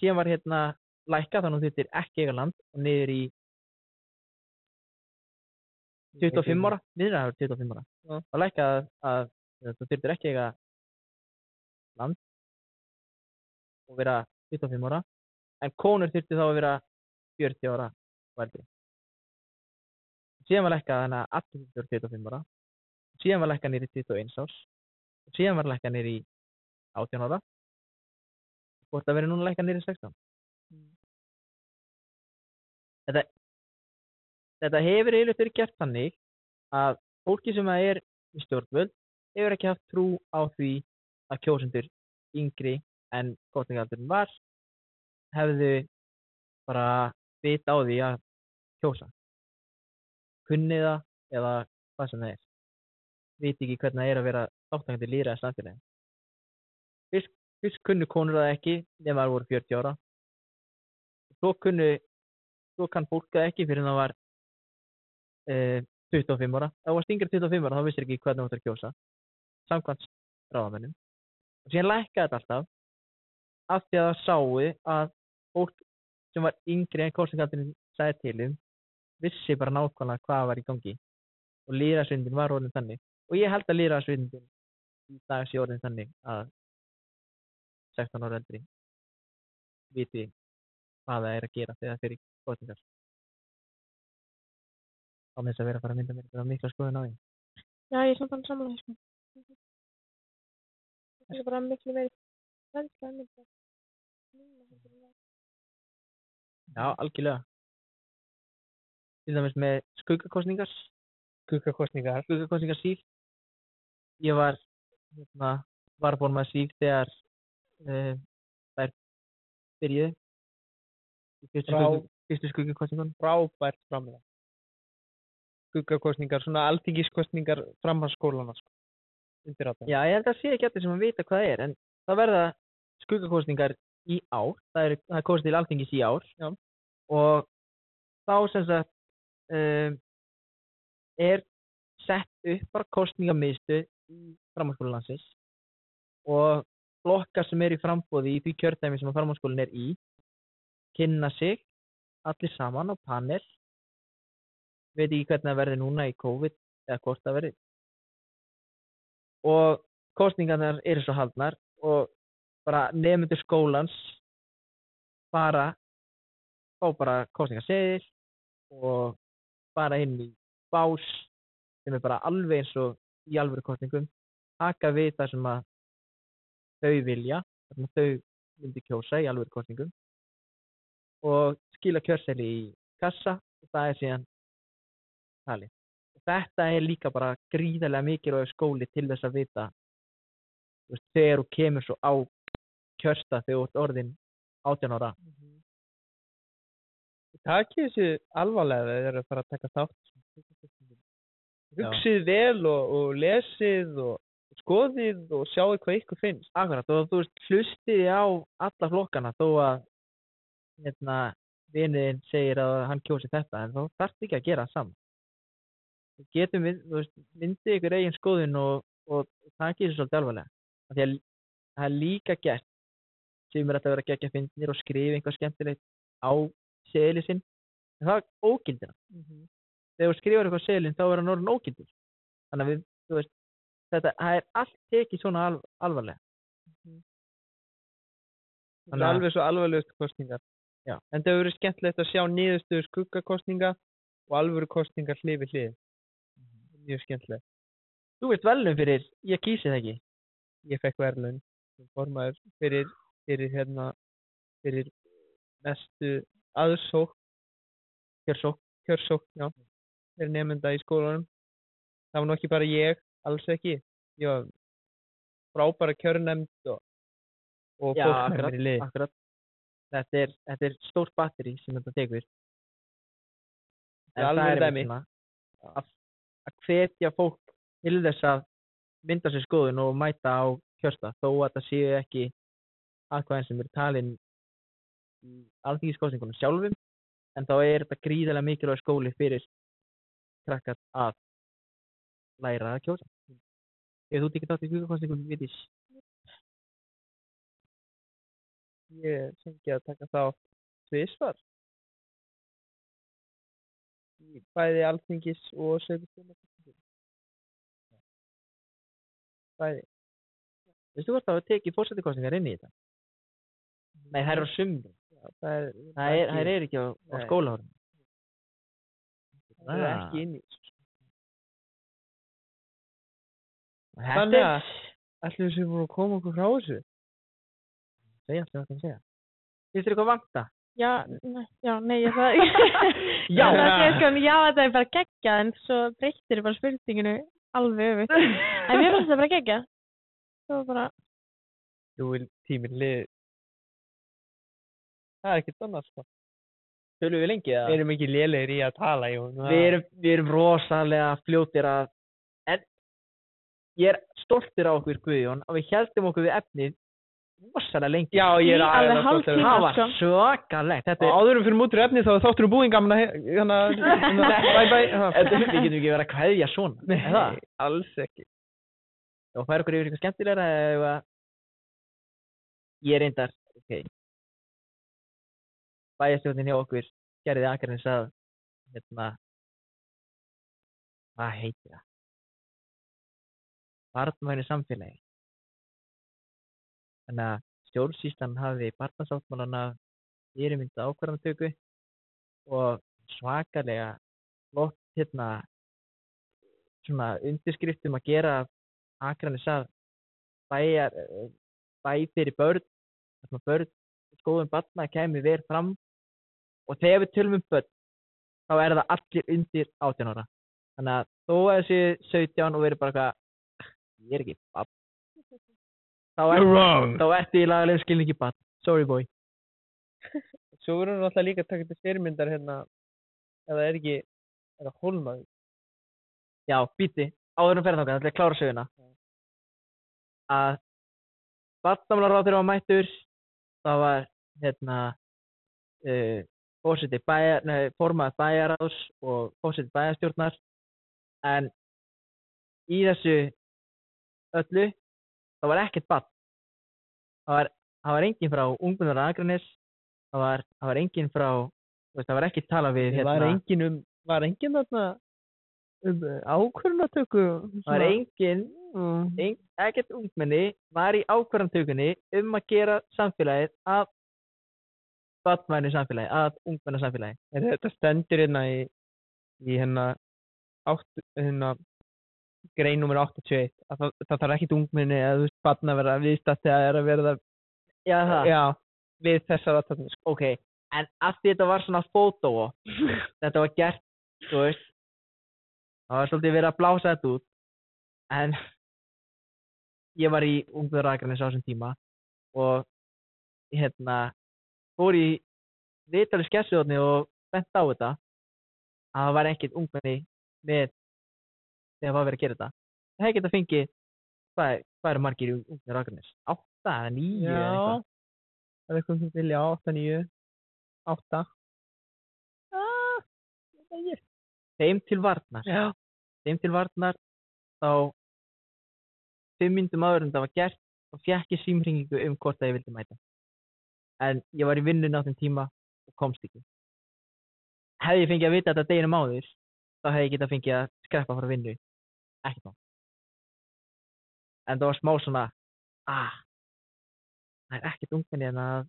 síðan var hérna lækka þannig að þú þurftir ekki eiga land og niður í 25 ára, er 25 ára. Já. Það lækka að, að, þú þurftir ekki eiga land og vera 25 ára en konur þurfti þá að vera 40 ára og eldri. Síðan var lækka þannig að allir þurfti að vera 25 ára. Síðan var lækka í 21 árs. Og síðan var lækka í 18 ára hvort að vera núna lækka í 16 þetta þetta hefur eiginlega verið gert þannig að fólki sem er í stjórnvöld hefur ekki haft trú á því að kjósendur yngri en kostningaldurinn var hefðu bara vit á því að kjósa. Kunni það eða hvað sem það er. Viti ekki hvernig það er að vera þáttangandi lýra í samfélagi fyrst, fyrst kunnu konur það ekki nema það voru 40 ára. Svo kunnu svo kann fólk það ekki fyrir það var 25 ára. Ef það var stingur 25 ára þá vissir ekki hvernig það var að kjósa. Samkvæmt ráðamennum og síðan lækkaði þetta alltaf af því að það sáu að fólk sem var yngri en kostningaldurinn sagði til um vissi bara nákvæmlega hvað var í gangi. Og lýðræðsvindin var orðin þannig. Og ég held að lýðræðsvindin í dag sé orðin þannig að 16 ára eldri viti hvað það er að gera þegar þeir í kostningar á þess að vera að fara að mynda mér það mikla skoðun á því Já, ég er samt alveg samanlega, sko. Það er bara miklu mynda. Núna heldur en það. já, algjörlega til dæmis með skuggakostningar skuggakostningar. skuggakostningar síg ég var hérna, var búin með síg þegar uh, þær skugga, fyrstu skuggakostningun Frábært framlega. Skuggakostningar, svona alþingiskostningar framhaldsskólana, sko. Já, ég held að sé ekki allir sem að vita hvað það er, en það verða skuggakostningar í ár, það er, það er kostið til alþingis í ár Já. og þá sem sagt um, er sett upp bara kostningamiðstu í framhaldsskólalandsins og flokkar sem er í frambóði í því kjördæmi sem að framhaldsskólinn er í kynna sig allir saman á panel veit ekki hvernig það verði núna í COVID eða hvort það verði og kostningarnar eru svo haldnar og bara nefnendur skólans bara fá bara kostningarseðil og fara inn í bás sem er bara alveg eins og í alvöru kostningum taka við það sem að þau vilja það sem að þau vildi kjósa í alvöru kostningum og skila kjörseli í kassa og það er síðan talið og þetta er líka bara gríðarlega mikilvæg skóli til þess að vita veist, þegar þú kemur svo á kjörsta þegar þú ert orðin 18 ára Takið þessu alvarlega þegar þið eru að fara að taka þátt. Hugsið vel og, og lesið og skoðið og sjáðu hvað ykkur finnst. Akkurat, og þú veist, hlustiði á alla flokkana þó að hérna, viniðin segir að hann kjósi þetta, en þá þarf ekki að gera það saman. Getum við, þú veist, myndið ykkur eigin skoðun og, og takið þessu svolítið alvarlega. Því að það er líka gert sem er að vera geggja fyndnir og skrifa eitthvað skemmtilegt á seðli sinn, en það er ógildina. Þegar þú skrifar eitthvað á seðlinn þá er hann orðin ógildur. Þannig að við, þú veist, þetta það er allt tekið svona al, alvarlega. Það Þannig er að- alveg svo alvarlegustu kostningar. Já. En það hefur verið skemmtilegt að sjá niðurstöðu skuggakostninga og alvöru kostningar hlið við hlið. Mjög skemmtilegt. Þú veist velum fyrir, ég kýsi það ekki. Ég fekk verðlaun sem formaður fyrir, fyrir hérna, fyrir mestu aðsók, Kjörsók. kjörsók, já, fyrir nefnda í skólanum. Það var nú ekki bara ég, alls ekki. Ég var frábæra kjörnemnd og, og Já, akkurat, akkurat. Þetta er, þetta er stórt batteri sem þetta tekur. Það er alveg dæmi. Að, að hvetja fólk til þess að mynda sér skoðun og mæta á kjörsta þó að það séu ekki aðkvæðin sem eru talin í alþýgiskostningunum sjálfum en þá er þetta gríðarlega mikilvæg skóli fyrir krakkar að læra að kjósa. Ef þú tekið þátt í skuggakostningum, vitís. Ég fengi að taka þá tvisvar. Í bæði alþingis og sveitastjórnarkosningum. Bæði. Veistu hvort það var tekið fórsetikostningar inn í þetta? Nei, það er á sumri. Það er, Það er, það er ekki á, á Nei. skólahárum. það er Ah. ekki inn í. þessu. Þetta Þannig er, að ætlum við sér búin að koma okkur frá þessu. segja alltaf þetta að segja. Finnst þér eitthvað vanta? Já, nei, já, nei, ég það Já. það er sko, já, þetta er bara geggjað en svo breyttir bara spurninginu alveg öfugt. En mér finnst það bara geggjað. Það var bara, Jú, vil tíminn lið. Það er ekkert annars, sko. Tölum við lengi Við eða? erum ekki lélegir í að tala, jú. Við erum, við erum rosalega fljótir að, en ég er stoltur á okkur Guðjón að við heldum okkur við efnið rosalega lengi. Já, ég er alveg aðeins hálftíma. Það var sko. svakalegt. Þetta Og er, áðurum fyrir mútur efni þá er þáttur um búinn gaman að he- hérna, hérna, bye bye. ha. þetta, við getum ekki verið að kveðja svona. Nei, er það? alls ekki. og færa okkur yfir eitthvað skemmtilegra eða ég reyndar ok bæjastjórnin hjá okkur gerði akkarins að hérna hvað heitir það barnvæni samfélagi þannig að stjórnsýslan hafi barnasáttmálana fyrirmynda ákvarðantöku og svakalega flott hérna svona undirskriftum að gera Akranis að bæjar, eh, bæ fyrir börn, sem að börn skoðum barna kæmi verið fram og þegar við tölum um börn þá er það allir undir 18 ára. Þannig að þó að þessi 17 og verið bara eitthvað, ég er ekki barn, þá er, wrong. þá ertu í lagalegum skilningi barn. Sorry boy. Svo verðum við alltaf líka að taka til fyrirmyndar hérna, ef það er ekki, er það hólmaður. Já, bíti, áður um ferðangan, það er klára söguna. Að barnamlaráður var mættur, það var hérna uh, fórseti bæjar, nei, formað bæjaráðs og fórseti bæjarstjórnar en í þessu öllu það var ekkert barn það var, var enginn frá ungmennar aðgrannis það var, það var enginn frá veist, það var ekki talað við Var hérna, engin um, var engin þarna um ákvörðunatöku? það var enginn Mm. Eng, ekkert ungmenni var í ákvarðantökunni um að gera samfélagið að batmænu samfélagi, að ungmenna samfélagi. En þetta stendur hérna í, í hérna, átt, hérna grein nummer 81 að það, það þarf ekkit ungminni eða þú veist barn að vera viðstætt þegar það er að verða Já, já, við þessar aðtöfnum sko. Ok, en að þetta var svona fótó þetta var gert, þú veist, það var svolítið verið að blása þetta út, en ég var í ungmennarækjarnis á þessum tíma og hérna fór í vitali skessuðotni og bent á þetta að það var ekkert ungmenni með þegar það var verið að gera þetta. Það hefði getað fengið hvað, er, hvað eru margir í ungmennar Akranes? Átta eða níu eða Já. eitthvað? Það er eitthvað sem vilja 8, 9, 8. Ah, Þeim til varnar. Já. Þeim til varnar þá fimm myndum áður en það var gert og fjekk ég símringingu um hvort að ég vildi mæta. En ég var í vinnun á þeim tíma og komst ekki. Hefði ég fengið að vita þetta deginum áður, þá hefði ég getað fengið að skreppa frá vinnu. Ekkert má. En það var smá svona, ah, það er ekkert ungmenni en að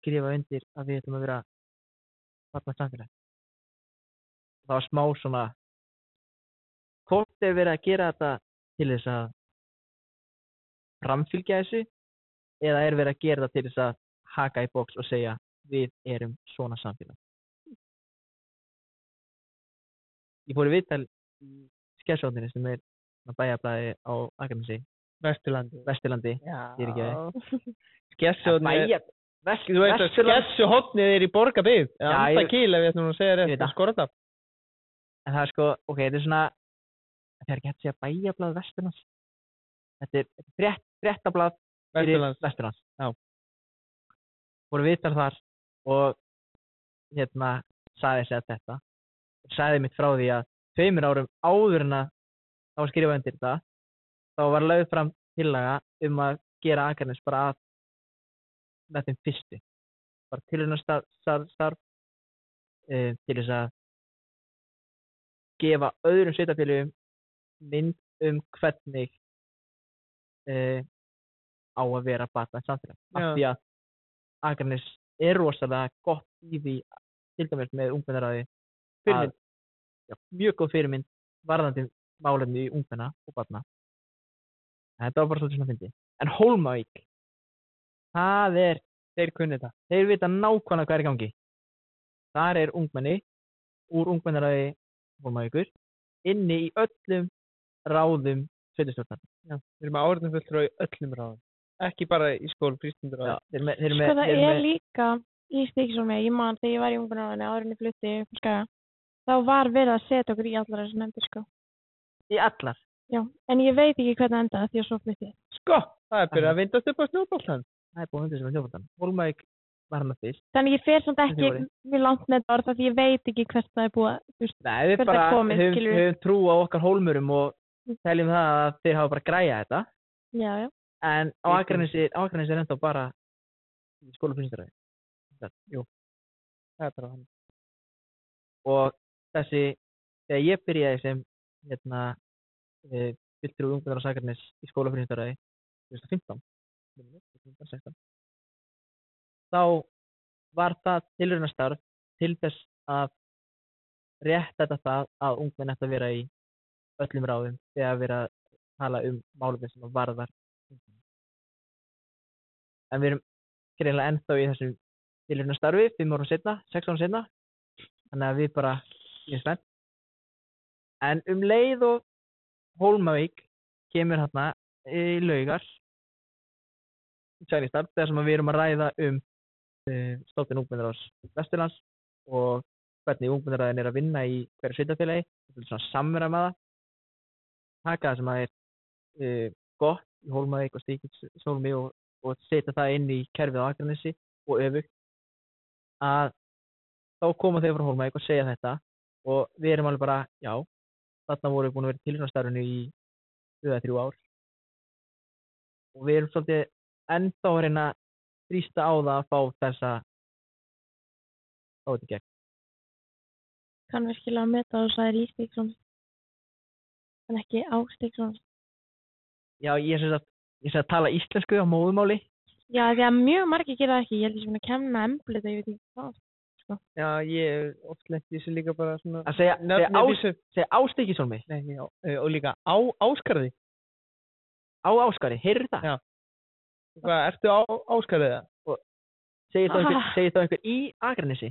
skrifa undir að við ætlum að vera varna samfélag. Það var smá svona, hvort er verið að gera þetta til þess að framfylgja þessu eða er verið að gera þetta til þess að haka í bóks og segja við erum svona samfélag. Ég fór í viðtal í skessóttinni sem er bæjablaði á Akranesi, Vesturlandi. Vesturlandi. Ég er ekki Skessuhotnið er, Bæja, vest, þú veist að skessuhotnið er í borgarbygg. Já, Anda ég- kíl ef ég ætlum að segja rétt. það. Skorðab. en það er sko, ok, þetta er svona, þetta er ekki hægt að segja bæjablað Vesturlands. Þetta er er fréttablað Vesturlands. Voru viðtal þar og hérna sagði sér þetta sagði mitt frá því að tveimur árum áður en að þá var skrifað undir þetta þá var lögð fram tillaga um að gera Akarnes bara að með þeim fyrstu. Bara tilhörna starf, starf, starf uh, til þess að gefa öðrum sveitafélugum mynd um hvernig uh, á að vera batað samfélag. Af því að Akarnes er rosalega gott í því til dæmis með ungmennaræði Fyrirmynd. Já, mjög góð fyrirmynd varðandi málefni í ungmenna og batna þetta var bara svolítið svona fyndi en Hólmavík það er, Þeir kunni þetta. þeir vita nákvæmlega hvað er í gangi þar er ungmenni úr ungmennaræði Hólmavíkur inni í öllum ráðum sveitastjórnar Já. Þeir eru með áriðum fulltrú í öllum ráðum. Ekki bara í skólu frístundur Já, þeir eru með, þeir eru Sko það er líka í Stíkisólmi, ég man þegar ég var í en ég flutti þá var verið að setja okkur í allar þessu nefndir sko. í allar Já, en ég veit ekki hvernig það endaði því að svo flutti ég. Sko, það er byrjað að vindast upp á snjóboltan. það er búin undir sem er hljófaldan Hólmavík var hann að fyrst Þannig ég fer samt ekki mjög langt með þetta orð af því ég veit ekki hvert það er búið að, Nei, við Hvert er bara komið, höfum, skilurðu? höfum trú á okkar hólmurum og teljum það að þeir hafa bara græjað þetta já, já. en á á Akranesi er ennþá bara skólafrýnstaröði Jú. Það er bara hann. og þessi þegar ég byrjaði sem hérna e, fylgtur ungmennar á Sakarnes í skólafrýnstaröði 2015 minnir mig, 2016, þá var það tilraunastarf til þess að rétt þetta það að ungmenn ætti að vera í öllum ráðum þegar vera að tala um málefni sem varðar. En við erum greinlega ennþá í þessum tilraunastarfi, fimm árum setna, sex árum setna, þannig að við bara, spennt. En um leið og Hólmavík kemur hérna í laugar Sælistar, þar sem við erum að ræða um uh, stofnun ungmennarás Vesturlands og hvernig ungmennarraðin er að vinna í hverju sveitafélagi, svona samverða með það, taka það sem að er uh, gott í Hólmavík og Stíkins og, og setja það inn í kerfið á Akranessi og öfugt. Að þá koma þeir frá Hólmavík og segja þetta og við erum alveg bara, já, þarna voru við búin að vera í tilhjóðastarfinu í 2-3 ár og við erum svolítið ennþá að reyna að þrýsta á það að fá þessa í gegn. Kann virkilega að meta að þú sagðir í Stíkisólmi. En ekki á Stíkisólmi. Já, ég ég sem sagt tala íslensku á móðumáli Já, því að mjög margir gera ekki. Ég held ég sem að kenna emblit og ég veit ekki hvað. Já, ég hef oft lent í þessu líka bara svona... að segja, segja, Nöfni á, vísu. segja ástíkisólmi Nei, já, eh, og líka á áskarði. á áskari, heyrður það? Já. Hvað, ertu á áskarðið það? Segir þá einhver, Ah. segir þá einhver í Akranesi?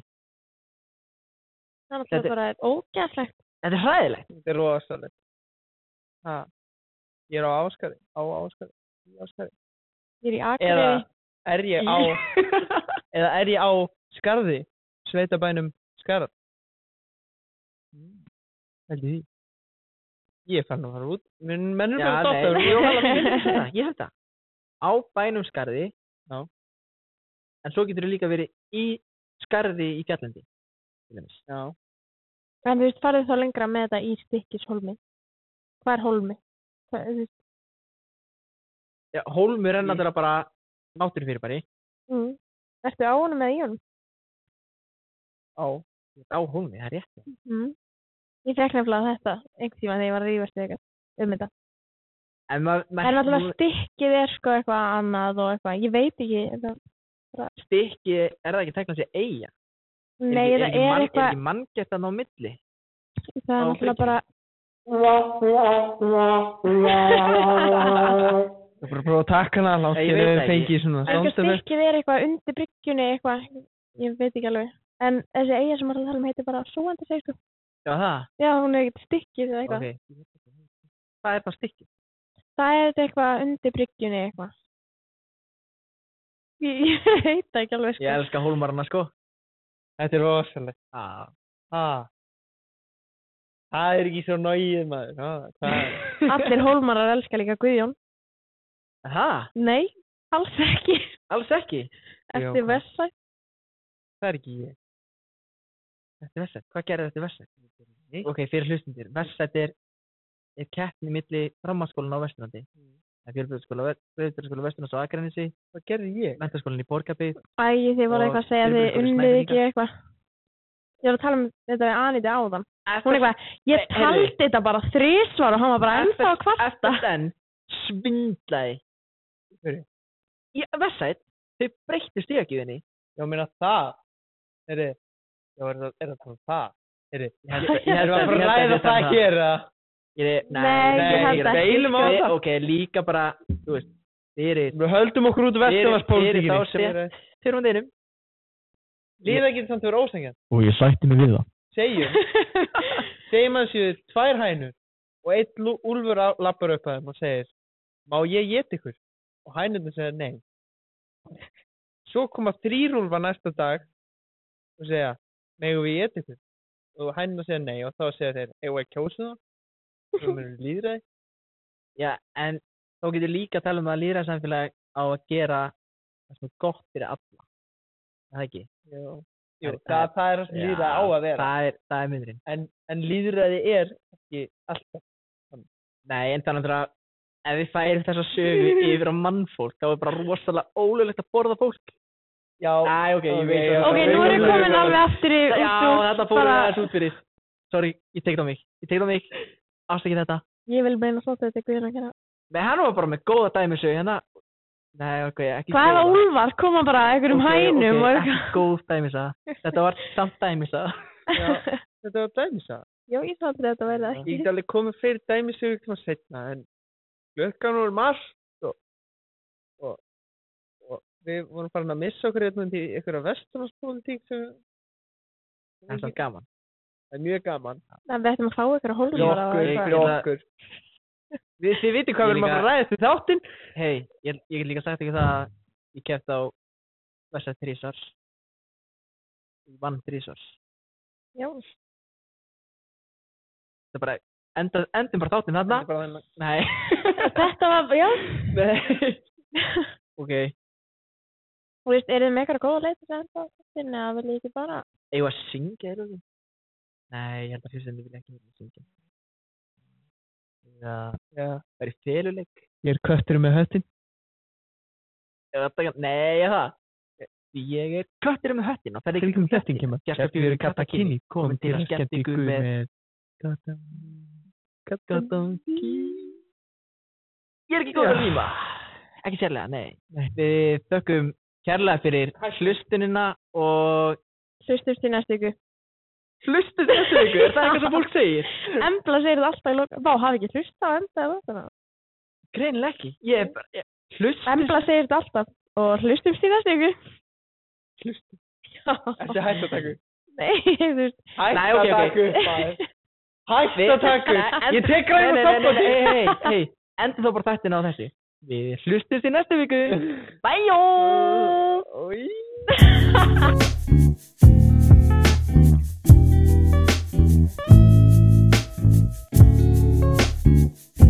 Það er bara ógæðslegt. Þetta er hræðilegt. Þetta er rosalegt. Ha, ég er á áskarði, á áskarði, í áskarði. Ég er í Eða Akureyri. er ég á, eða er ég á skarði, sveitabænum skarð? Heldur því. Ég fann að fara út. Menn menn er Já, bara jú, alveg, ég held það, ég held það. Á bænum skarði. Já. En svo getur þú líka verið í skarði í dæmis. Já. En þú veist, farið þá lengra með þetta í stykkishólmi. Hvað er hólmi? Hvað, þú veist, Já, hólmur er náttúrulega bara náttúrufyrirbæri. mm. Ertu á honum eða í honum? Á. Á hólmi, það er rétt. Mm. Ég fekk nefnilega þetta einhvern tíma þegar ég var að rífast við eitthvað um þetta. En maður... En náttúrulega stykkið er sko eitthvað annað og eitthvað, ég veit ekki, þetta, Stykki, er það ekki teknað sér eiga? nei, er, það er Er eitthvað, ekki manngert að ná milli? það er bryggju? bara, Ég er bara að prófa að taka hana langt Ég til veit að það ekki. fengi svona eitthvað soundeffekt. stykkið er eitthvað undir bryggjunni eitthvað, ég veit ekki alveg. En þessi eiga sem alltaf tala um heitir bara sko. Já, það? Já, hún er ekkert stykkið eða eitthvað. Ok. Hvað er það stykki? Það er eitthvað undir bryggjunni eitthvað. Ég, ég veit það ekki alveg, sko. Ég elska hólmarana, sko. Þetta er rosalegt. Ah. Ha. Það er ekki svo náið maður. Er? Allir hólmarar elska líka Guðjón. Það? Nei, alls ekki. Alls ekki? Eftir hvað? Vestsætt. Það er ekki ég. Eftir Vessætt, hvað gerir þetta Vessætt? Ok, fyrir hlustundir, Vessætt er, er keppni milli framhaldsskólan á Vesturlandi. Það er fjölbjörnskóla, fjölbjörnskóla Vesturlands á Akranesi, Hvað gerði ég? mentaskólan í Borgarbyggð. Æ, þið voru Og eitthvað að segja að þið unnið ekki eitthvað. Ég var að tala um þetta við Anita áðan. Hún Hún eitthvað, ég taldi þetta bara þrísvar og hann var bara ennþá að kvarta. FSN svindlaði. Í Vessætt, þau breyttu stíðakjöfinni. Já, meina það. Heyri, já, er það, er það það? Heyri, Ég held að- við að- að að að þetta það? Ég er, Nei, ég held ekki. ekki. Á það. Ok, líka bara, þú veist, fyrir, Við höldum okkur út Fyrir- fyrir vestumvarspolítíkinni. þá sem- fyrir hún einum. Líða getur samt verið ósengjan. Og ég sætti mig við það. Segjum, segjum að séu tvær hænur og einn úlfur á- lappar upp að þeim og segir Má ég geta ykkur? Og hænurinn segir nei. Svo koma þrýr úlfar næsta dag og segja Megum við geta ykkur? Og hænurinn segir nei og þá segja þeir Eigum við að kjósa það? Það verður líðræði. Já, en þá getur líka að tala um að líra samfélag á að gera það sem er gott fyrir alla. Er Það ekki? Jú, Það- það, það er það sem líðræði á að vera. Það er, er myndurinn. En, en líðræði er ekki alltaf. Nei, en þannig að ef við færum þessa sögu yfir á mannfólk, þá er bara rosalega ólöglegt að borða fólk. Já, Æ, ok, ég ok, veit það. Ok, nú erum við komin alveg aftur í Já, út úr þetta við aðeins út fyrir. Sorry, ég tekið á mig. Ég tekið á mig. Afsækið þetta. Ég vil meina svo þetta Guðjón að gera. Nei, hann var bara með góða dæmisögu hérna. Nei, ok, ekki Hvaða úlfar koma bara einhverjum Ok, hænum ok, og ekki eitthvað. góð dæmisaga. Þetta var samt dæmisaga. Já. Þetta var dæmisa. Já, ég þátti þetta verði Ég ekki. get alveg komið fyrir dæmisögur koma við vorum farin að missa okkur hérna í einhverja vestunarspólitík sem Það er samt gaman. það er mjög gaman En við ættum að fá ykkur að á okkur, okkur við, þið vitið hvað við erum að fara að ræða til þáttinn Hei, ég, ég get líka sagt ekki það að ég keft á Vessa þrísars. Vann þrísars. Já, Það er bara, enda, endum bara þáttinn þarna. Er Nei. þetta var, já. Nei. ok, Þú veist, eru þið með eitthvað góða leið til að enda á þáttin eða vil ég ekki bara? eigum við að syngja eða ekki? Nei, ég held að fyrstandi vilja ekki vilja syngja. Já, Já, það er í feluleik. ég er köttur með höttin Eða þetta- Nei, ég það. Ég er köttur með höttin og það er Fylgjum höttin kemur Gesta fyrir kattakinni, komin til að skemmta ykkur með Katanki. Ég er ekki góð að rýma. Ekki sérlega, nei. Við þökkum kærlega fyrir hlustunina og Hlustumst í næstu ykkur. hlustu þessu ykkur, er það eitthvað sem fólk segir? Embla segir þetta alltaf í loka. Vá, hafi ekki hlusta á enda eða þetta? Greinilega ekki. Ég er bara, ég, hlustu. Embla segir þetta alltaf. Og hlustumst í næstu ykkur. Hlustu. Já. Þetta er hægt að taka upp. Nei, þú veist. Hægt Nei, að taka upp maður. Hægt að taka upp Ég tek nei, sambandi Hei, hei, hei, endur þá bara þættin á þessi. Við hlustumst í næstu viku. Bæjó! Oj.